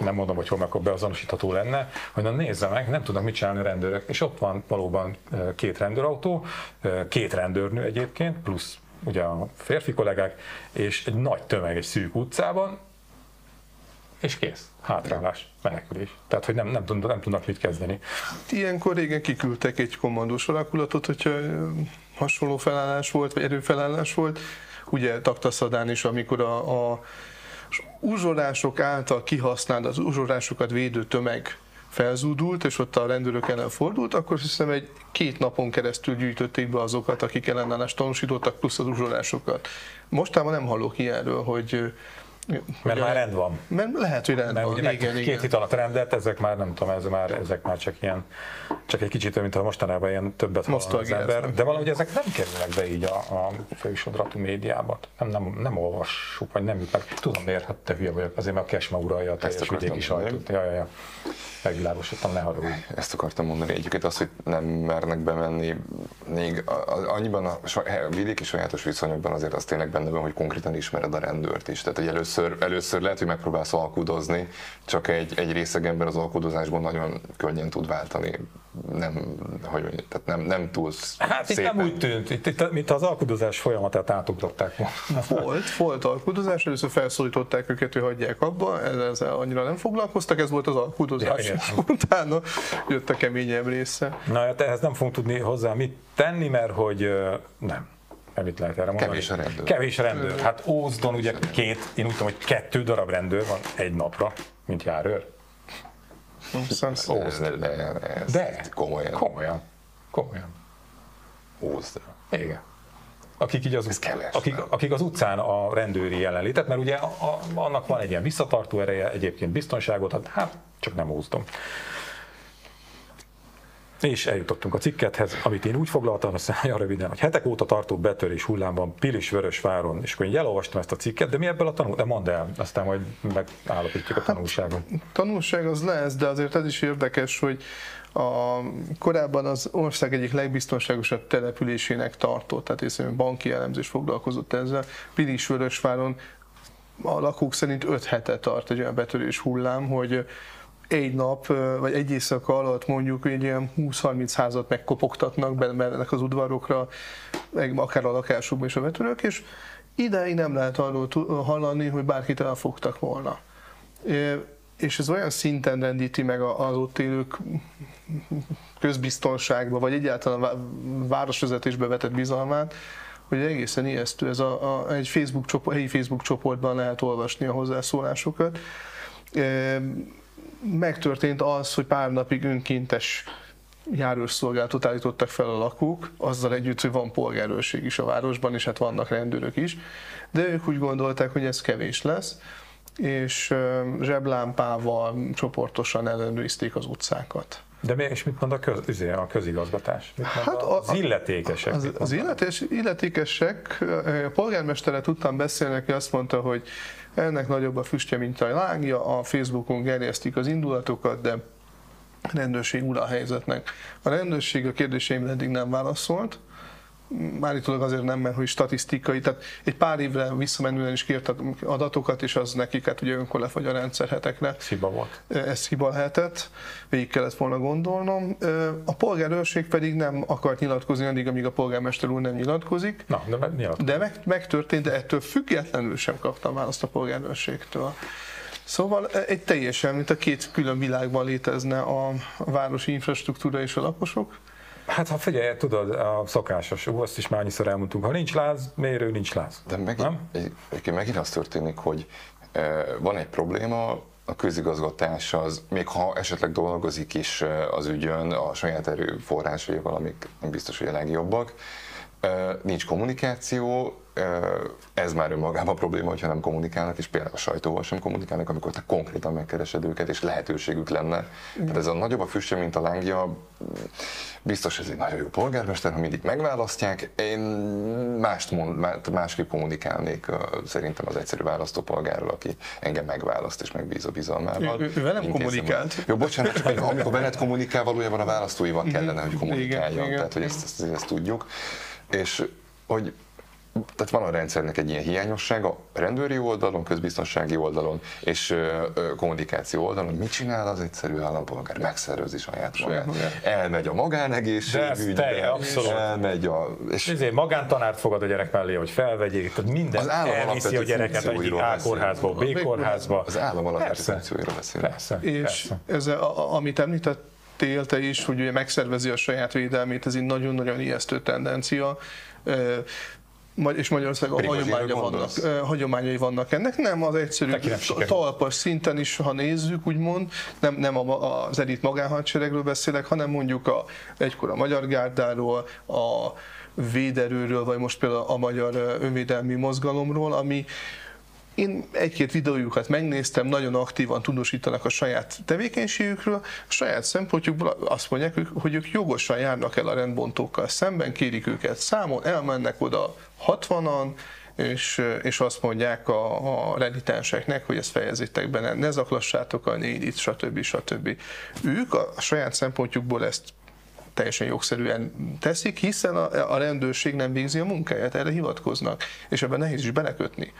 nem mondom, hogy hol meg beazonosítható lenne, hogy na nézze meg, nem tudnak mit csinálni a rendőrök. És ott van valóban két rendőrautó, két rendőrnő egyébként, plusz ugye a férfi kollégák, és egy nagy tömeg egy szűk utcában, és kész. Hátrálás, menekülés. Tehát, hogy nem, nem, tudnak, nem tudnak mit kezdeni. Ilyenkor régen kiküldtek egy kommandós alakulatot, hogyha hasonló felállás volt, vagy erőfelállás volt. Ugye Taktaszadán is, amikor a, a uzsorások által kihasznált, az uzsorásokat védő tömeg felzúdult, és ott a rendőrök ellen fordult, akkor hiszem egy két napon keresztül gyűjtötték be azokat, akik ellenállást tanúsítottak, plusz az uzsolásokat. Mostában nem hallok ilyenről, hogy mert már rend van. Mert lehet, hogy rend Mert van. ugye Igen, két igen. hét alatt rendet, ezek már nem tudom, ez már, ezek már csak ilyen, csak egy kicsit olyan, mint ha mostanában ilyen többet hall az ember. De valahogy ezek nem kerülnek be így a, a fősodratú médiába. Nem, nem, nem olvassuk, vagy nem jut meg. Tudom miért, hát te hülye vagyok, azért mert a Kesma uralja a teljes vidéki sajtót. Ja, ja, ja. Megvilágosodtam, ne haragudj. Ezt akartam mondani egyébként az, hogy nem mernek bemenni, még a- a- annyiban a a vidéki sajátos viszonyokban azért az tényleg benne van, hogy konkrétan ismered a rendőrt is. Tehát, hogy először, először lehet, hogy megpróbálsz alkudozni, csak egy, egy részeg ember az alkudozásból nagyon könnyen tud váltani. Nem, hogy mondjam, tehát nem, nem túl Hát itt nem úgy tűnt, itt, itt, mint az alkudozás folyamatát átugrották volna. Volt, volt alkudozás, először felszólították őket, hogy hagyják abba, ezzel, annyira nem foglalkoztak, ez volt az alkudozás. Ja, utána jött a keményebb része. Na, hát ehhez nem fogunk tudni hozzá mit tenni, mert hogy nem. Nem mit lehet erre mondani? Kevés a rendőr. Kevés a rendőr. Hát Ózdon ugye két, én úgy tudom, hogy kettő darab rendőr van egy napra, mint járőr. Ez, de, de, De komolyan. Komolyan. Komolyan. Ózd. Igen. Akik, így az, Ez keves, akik, nem? akik az utcán a rendőri jelenlétet, mert ugye a, a, annak van egy ilyen visszatartó ereje, egyébként biztonságot, hát csak nem úsztom. És eljutottunk a cikkethez, amit én úgy foglaltam, aztán nagyon röviden, hogy hetek óta tartó betörés hullámban Pilis Vörösváron, és akkor én elolvastam ezt a cikket, de mi ebből a tanul, de mondd el, aztán majd megállapítjuk a tanulságot. tanulság az lesz, de azért ez is érdekes, hogy a, korábban az ország egyik legbiztonságosabb településének tartott, tehát észre banki elemzés foglalkozott ezzel. Pilisvörösváron a lakók szerint 5 hete tart egy olyan betörés hullám, hogy egy nap, vagy egy éjszaka alatt mondjuk egy ilyen 20-30 házat megkopogtatnak, bemennek az udvarokra, akár a lakásukba is a betörők, és ideig nem lehet arról hallani, hogy bárkit elfogtak volna. És ez olyan szinten rendíti meg az ott élők közbiztonságba, vagy egyáltalán városvezetésbe vetett bizalmát, hogy egészen ijesztő. Ez a, a, egy Facebook csoport, helyi Facebook csoportban lehet olvasni a hozzászólásokat. Megtörtént az, hogy pár napig önkéntes járőrszolgálatot állítottak fel a lakók, azzal együtt, hogy van polgárőrség is a városban, és hát vannak rendőrök is, de ők úgy gondolták, hogy ez kevés lesz, és zseblámpával csoportosan ellenőrizték az utcákat. De mi, és mit mond a, köz, izé, a közigazgatás? Mit Hát a, az illetékesek? Az, az illetés, illetékesek, a polgármestere tudtam beszélni, aki azt mondta, hogy ennek nagyobb a füstje, mint a lángja, a Facebookon gerjesztik az indulatokat, de rendőrség ura helyzetnek. A rendőrség a kérdéseimre eddig nem válaszolt, állítólag azért nem, mert hogy statisztikai, tehát egy pár évre visszamenően is kértek adatokat, és az nekik hát ugye önkor lefagy a rendszer hetekre. Ez hiba volt. Ez hiba lehetett, végig kellett volna gondolnom. A polgárőrség pedig nem akart nyilatkozni addig, amíg a polgármester úr nem nyilatkozik, Na, de meg, nyilat. de meg, megtörtént, de ettől függetlenül sem kaptam választ a polgárőrségtől. Szóval egy teljesen, mint a két külön világban létezne a a városi infrastruktúra és a lakosok. Hát ha figyelj, tudod, a szokásos, ú, azt is már annyiszor elmondtunk, ha nincs láz, mérő, nincs láz. De megint, Nem? egy, megint az történik, hogy e, van egy probléma, a közigazgatás az, még ha esetleg dolgozik is az ügyön a saját erőforrásaival, amik nem biztos, hogy a legjobbak, e, nincs kommunikáció, ez már önmagában probléma, hogyha nem kommunikálnak, és például a sajtóval sem kommunikálnak, amikor te konkrétan megkeresed őket, és lehetőségük lenne. Tehát ez a nagyobb a füstje, mint a lángja, biztos ez egy nagyon jó polgármester, ha mindig megválasztják. Én mást mond, másképp kommunikálnék szerintem az egyszerű választópolgárral, aki engem megválaszt és megbíz a bizalmával. Ő, ő velem kommunikált. Jó, bocsánat, csak amikor veled kommunikál, valójában a választóival kellene, hogy kommunikáljon. Igen, Tehát, hogy ezt, ezt, ezt tudjuk. És hogy tehát van a rendszernek egy ilyen hiányossága rendőri oldalon, közbiztonsági oldalon és kommunikáció oldalon. Mit csinál az egyszerű állampolgár? Megszervezi saját magát. Elmegy a magánegészségügybe, elmegy a... És ezért magántanárt fogad a gyerek mellé, hogy felvegyék, tehát minden az állam elviszi a gyereket egyik A kórházba, B kórházba. Az állam alapvető funkcióiról beszélünk. Persze, és persze. ez, a, amit említett te is, hogy ugye megszervezi a saját védelmét, ez egy nagyon-nagyon ijesztő tendencia és Magyarországon hagyománya vannak, hagyományai vannak ennek. Nem az egyszerű talpas szinten is, ha nézzük, úgymond, nem, nem az elit magánhadseregről beszélek, hanem mondjuk a, egykor a Magyar Gárdáról, a véderőről, vagy most például a Magyar Önvédelmi Mozgalomról, ami én egy-két videójukat megnéztem, nagyon aktívan tudósítanak a saját tevékenységükről, a saját szempontjukból azt mondják, hogy ők jogosan járnak el a rendbontókkal szemben, kérik őket számon, elmennek oda 60-an, és, és azt mondják a, a renitenseknek, hogy ezt fejezzétek be, ne, ne zaklassátok a négyit, stb. stb. Ők a, a saját szempontjukból ezt teljesen jogszerűen teszik, hiszen a, a rendőrség nem végzi a munkáját, erre hivatkoznak, és ebben nehéz is belekötni.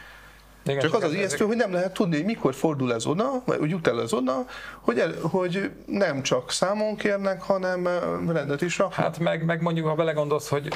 Igen, csak az az ijesztő, ezek... hogy nem lehet tudni, hogy mikor fordul ez oda, vagy jut el ez oda, hogy, el, hogy nem csak számon kérnek, hanem rendet is raknak. Hát meg, meg mondjuk, ha belegondolsz, hogy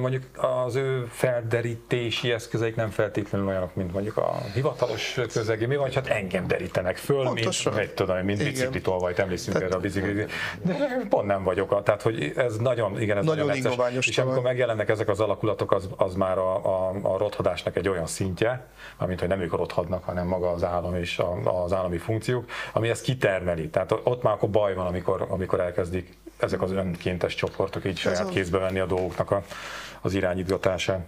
mondjuk az ő felderítési eszközeik nem feltétlenül olyanok, mint mondjuk a hivatalos közegi, mi vagy, hát engem derítenek föl, Pontosan. mint, egy, tudom, mint biciklitolvajt, emlékszünk tehát, erre a biciklit, de pont nem vagyok. Tehát, hogy ez nagyon, igen, ez nagyon, nagyon És amikor megjelennek ezek az alakulatok, az, az már a, a, a rothadásnak egy olyan szintje, amint hogy nem ők rothadnak, hanem maga az állam és a, az állami funkciók, ami ezt kitermeli. Tehát ott már akkor baj van, amikor, amikor elkezdik ezek az önkéntes csoportok így saját kézbe venni a dolgoknak a, az irányítgatását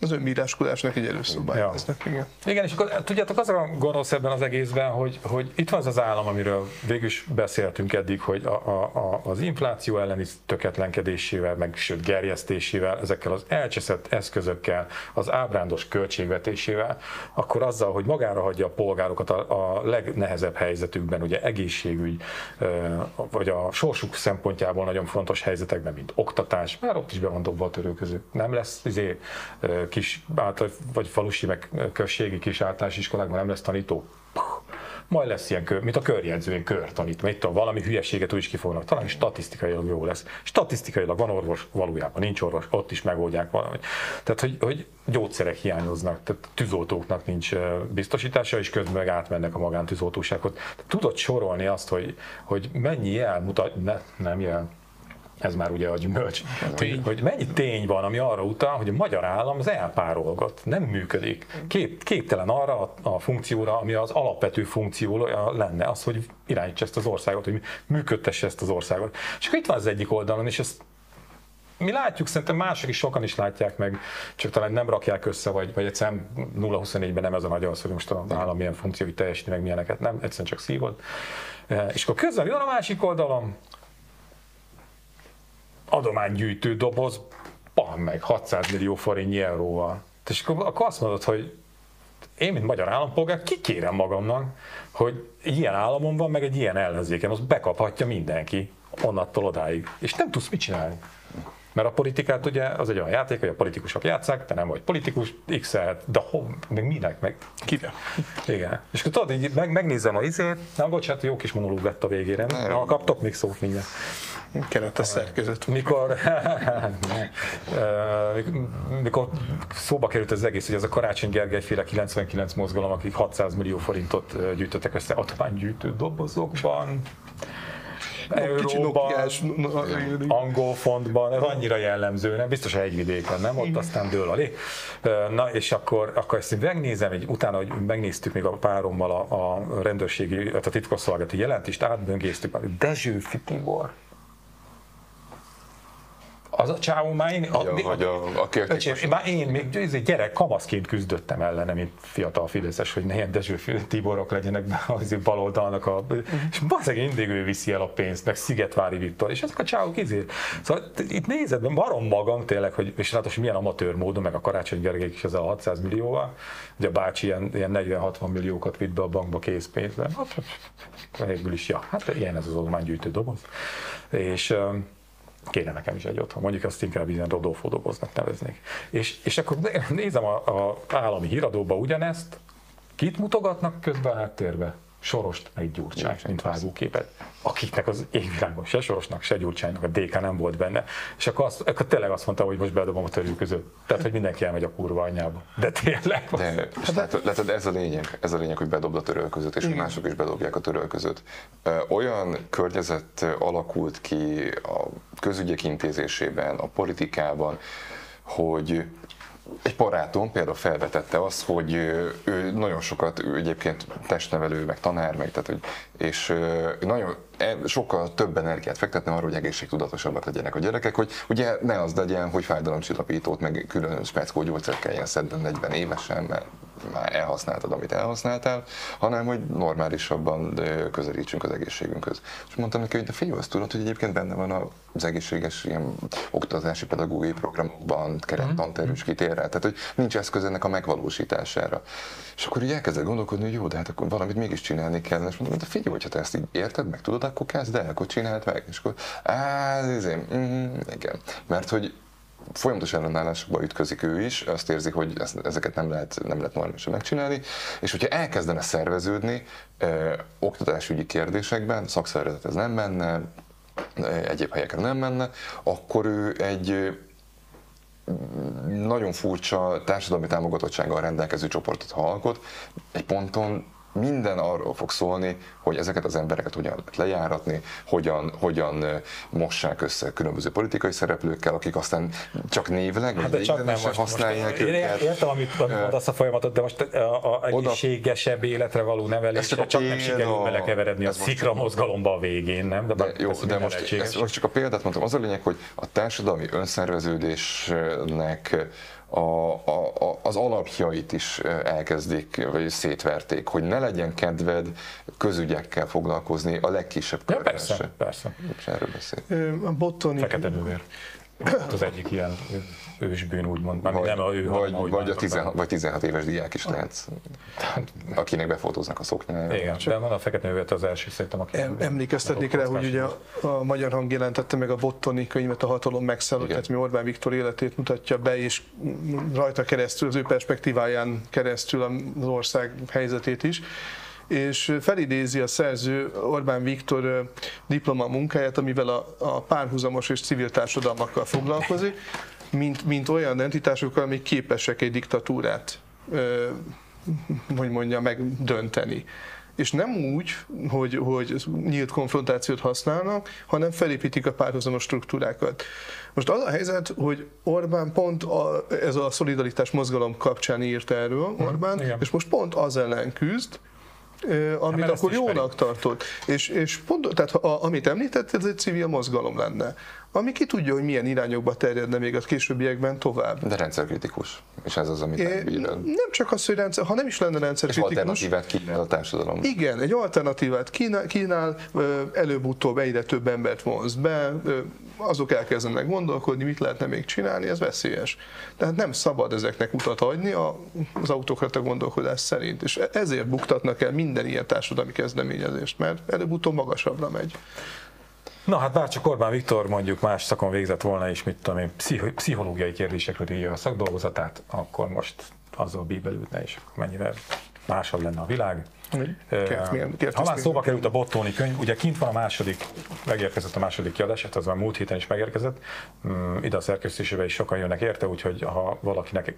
az önbíráskodásnak egy előszobája ja. lesznek, igen. Igen, és akkor tudjátok, az a gonosz ebben az egészben, hogy, hogy itt van az az állam, amiről végül is beszéltünk eddig, hogy a, a, a, az infláció elleni töketlenkedésével, meg sőt gerjesztésével, ezekkel az elcseszett eszközökkel, az ábrándos költségvetésével, akkor azzal, hogy magára hagyja a polgárokat a, a legnehezebb helyzetükben, ugye egészségügy, vagy a sorsuk szempontjából nagyon fontos helyzetekben, mint oktatás, már ott is be van dobva a törőköző. Nem lesz izé, kis által, vagy falusi, meg községi kis általános iskolákban nem lesz tanító. Majd lesz ilyen kör, mint a körjegyző, ilyen körtanító, mit tudom, valami hülyeséget úgy is kifognak, talán statisztikailag jó lesz. Statisztikailag van orvos, valójában nincs orvos, ott is megoldják valahogy. Tehát, hogy, hogy gyógyszerek hiányoznak, tehát tűzoltóknak nincs biztosítása, és közben meg átmennek a magántűzoltóságot. Tudod sorolni azt, hogy, hogy mennyi jel mutat, ne, nem jel, ez már ugye a gyümölcs, hogy, hogy mennyi tény van, ami arra utal, hogy a magyar állam az elpárolgat, nem működik. Kép, képtelen arra a, a funkcióra, ami az alapvető funkciója lenne, az, hogy irányítsa ezt az országot, hogy működtesse ezt az országot. És akkor itt van az egyik oldalon, és ezt mi látjuk, szerintem mások is sokan is látják meg, csak talán nem rakják össze, vagy, vagy egyszerűen 0-24-ben nem ez a nagy az, hogy most az állam milyen funkcióit teljesíti, meg milyeneket, nem, egyszerűen csak szívod. És akkor közben jön a másik oldalon, adománygyűjtő doboz, pam meg 600 millió forintnyi euróval. És akkor, akkor azt mondod, hogy én, mint magyar állampolgár, kikérem magamnak, hogy ilyen államom van, meg egy ilyen ellenzékem, az bekaphatja mindenki onnattól odáig. És nem tudsz mit csinálni. Mert a politikát ugye az egy olyan játék, hogy a politikusok játszák, te nem vagy politikus, x de ho, meg minek, meg kivel? Igen. És akkor tudod, így meg, megnézem a izét, na bocsánat, jó kis monológ lett a végére, na, kaptok még szót mindjárt. Keretes szerkezet. Mikor, mikor szóba került az egész, hogy ez a Karácsony Gergely féle 99 mozgalom, akik 600 millió forintot gyűjtöttek össze adománygyűjtő dobozokban, euróban, angol fontban, ez annyira jellemző, nem? Biztos egy vidéken, nem? Ott aztán dől a lé. Na, és akkor, akkor ezt megnézem, egy, utána, hogy megnéztük még a párommal a, a rendőrségi, a titkosszolgálati jelentést, átböngésztük, Dezső Tibor, az a csávó már én, a, Ja, hogy a- a Öcsém, már én még gyerek kamaszként küzdöttem ellene, mint fiatal Fideszes, hogy ne ilyen Dezső Tiborok legyenek be az baloldalnak a... És bazeg mindig ő viszi el a pénzt, meg Szigetvári Viktor, és ezek a csávok izé. Szóval itt nézed, barom magam tényleg, hogy, és ráadásul milyen amatőr módon, meg a Karácsony Gergelyek is ezzel a 600 millióval, ugye a bácsi ilyen, ilyen 40-60 milliókat vitt be a bankba készpénzben. Hát, végül is, ja, hát ilyen ez az adománygyűjtő doboz. És kéne nekem is egy otthon, mondjuk azt inkább ilyen Rodolfo doboznak neveznék. És, és akkor nézem a, állami híradóba ugyanezt, kit mutogatnak közben a háttérbe? Sorost, meg Gyurcsány, mint vágóképet, akiknek az égvilágon se Sorosnak, se Gyurcsánynak a DK nem volt benne. És akkor, azt, akkor tényleg azt mondta, hogy most bedobom a törő között. Tehát, hogy mindenki elmegy a kurva anyjába. De tényleg. De, és látod, látod, ez a lényeg, ez a lényeg, hogy bedobd a törölközőt, és hogy mások is bedobják a törölközőt. Ö, Olyan környezet alakult ki a közügyek intézésében, a politikában, hogy egy barátom például felvetette azt, hogy ő, nagyon sokat, ő egyébként testnevelő, meg tanár, meg, tehát, hogy, és nagyon e- sokkal több energiát fektetne arra, hogy egészségtudatosabbak legyenek a gyerekek, hogy ugye ne az legyen, hogy fájdalomcsillapítót, meg külön speckó gyógyszert kelljen szedni 40 évesen, mert már elhasználtad, amit elhasználtál, hanem hogy normálisabban közelítsünk az egészségünkhöz. És mondtam neki, hogy de figyelj, azt tudod, hogy egyébként benne van az egészséges ilyen oktatási pedagógiai programokban, kerettanterős kitérrel, tehát hogy nincs eszköz ennek a megvalósítására. És akkor így elkezdek gondolkodni, hogy jó, de hát akkor valamit mégis csinálni kellene, és mondom, de figyelj, hogyha te ezt így érted, meg tudod, akkor kezd el, akkor csináld meg. És akkor, á, ez én, mm, igen. Mert hogy folyamatos ellenállásokba ütközik ő is, azt érzi, hogy ezt, ezeket nem lehet, nem lehet normálisan megcsinálni, és hogyha elkezdene szerveződni ö, oktatásügyi kérdésekben, szakszervezethez nem menne, egyéb helyekre nem menne, akkor ő egy nagyon furcsa társadalmi támogatottsággal rendelkező csoportot ha alkot, egy ponton minden arról fog szólni, hogy ezeket az embereket hogyan lehet lejáratni, hogyan, hogyan mossák össze különböző politikai szereplőkkel, akik aztán csak névleg, Hát de csak nem most, most használják én őket. értem, amit mondasz a folyamatot, de most a, a egészségesebb életre való nevelés csak csak, nem sikerül belekeveredni a most szikra mozgalomba a végén, nem? De, De, jó, de most, ezt most csak a példát mondtam. Az a lényeg, hogy a társadalmi önszerveződésnek a, a, a, az alapjait is elkezdik, vagy szétverték, hogy ne legyen kedved közügyekkel foglalkozni a legkisebb Ja, körben persze, se. persze. És erről beszél. A bottoni, Fekete nővér. Hát az egyik ilyen ősbűn úgymond, nem, Vagy, nem a ő, vagy, hanem vagy, a mondtam. 16, vagy 16 éves diák is lehetsz, akinek befotóznak a szoknyájára. Igen, de van a fekete nővért az első szerintem, aki... Em- Emlékeztetnék rá, hogy ugye a, a Magyar Hang jelentette meg a Bottoni könyvet, a hatalom megszállott, tehát mi Orbán Viktor életét mutatja be, és rajta keresztül, az ő perspektíváján keresztül az ország helyzetét is és felidézi a szerző Orbán Viktor diploma munkáját, amivel a, a párhuzamos és civil társadalmakkal foglalkozik, mint, mint olyan entitásokkal, amik képesek egy diktatúrát ö, hogy mondja, megdönteni. És nem úgy, hogy, hogy nyílt konfrontációt használnak, hanem felépítik a párhuzamos struktúrákat. Most az a helyzet, hogy Orbán pont a, ez a szolidaritás mozgalom kapcsán írt erről, Orbán, igen. és most pont az ellen küzd, amit ezt akkor ismerik. jónak tartott. És, és pont, tehát a, amit említett, ez egy civil mozgalom lenne. Ami ki tudja, hogy milyen irányokba terjedne még a későbbiekben tovább. De rendszerkritikus. És ez az, amit É, nem nem csak az, hogy rendszer, ha nem is lenne És rendszerkritikus, alternatívát kínál a társadalom. igen, egy alternatívát kínál, kínál előbb-utóbb egyre több embert vonz be, azok elkezdenek gondolkodni, mit lehetne még csinálni, ez veszélyes. Tehát nem szabad ezeknek utat adni az autokrata gondolkodás szerint, és e- ezért buktatnak el minden ilyen társadalmi kezdeményezést, mert előbb-utóbb magasabbra megy. Na hát bár csak Orbán Viktor mondjuk más szakon végzett volna, és mit tudom én, pszicho- pszichológiai kérdésekről írja a szakdolgozatát, akkor most azzal bíbelődne, és akkor mennyire másabb lenne a világ. Kért, milyen- kért ha már szóba került a Bottoni könyv, ugye kint van a második, megérkezett a második kiadás, hát az már múlt héten is megérkezett, Mm, ide a szerkesztésébe is sokan jönnek érte, úgyhogy ha valakinek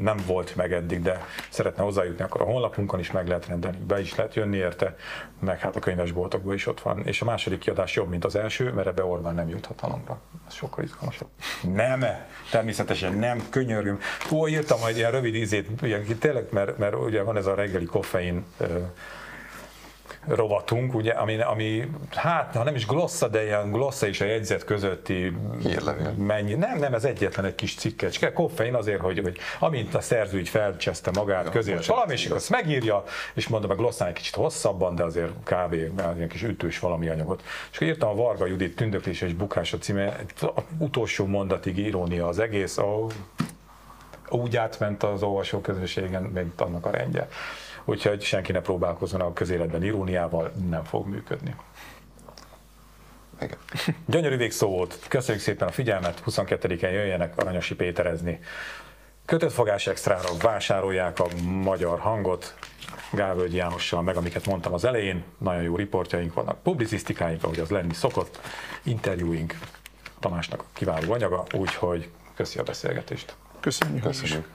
nem volt meg eddig, de szeretne hozzájutni, akkor a honlapunkon is meg lehet rendelni, be is lehet jönni érte, meg hát a könyvesboltokban is ott van. És a második kiadás jobb, mint az első, mert ebbe Orbán nem jut hatalomra. Ez sokkal izgalmasabb. Nem, természetesen nem, könyörgöm. Ó, írtam majd ilyen rövid ízét, ilyen, tényleg, mert, mert ugye van ez a reggeli koffein rovatunk, ugye, ami, ami, hát ha nem is glossa, de ilyen glossa és a jegyzet közötti Hírlevél. mennyi. Nem, nem, ez egyetlen egy kis cikkecske. Koffein azért, hogy, hogy amint a szerző így felcseszte magát, ja, közé és azt megírja, és mondom, a glosszán egy kicsit hosszabban, de azért kb. ilyen kis ütős valami anyagot. És akkor írtam a Varga Judit tündöklése és bukása címe, utolsó mondatig irónia az egész, a, úgy átment az olvasó közönségen, mint annak a rendje. Úgyhogy senki ne próbálkozzon a közéletben iróniával, nem fog működni. Igen. Gyönyörű végszó volt. Köszönjük szépen a figyelmet. 22-en jöjjenek Aranyosi Péterezni. Kötött fogás extrára vásárolják a magyar hangot. Gálvölgyi Jánossal, meg amiket mondtam az elején. Nagyon jó riportjaink vannak, publicisztikáink, ahogy az lenni szokott, interjúink, Tamásnak kiváló anyaga, úgyhogy köszi a beszélgetést. Köszönjük. Köszönjük.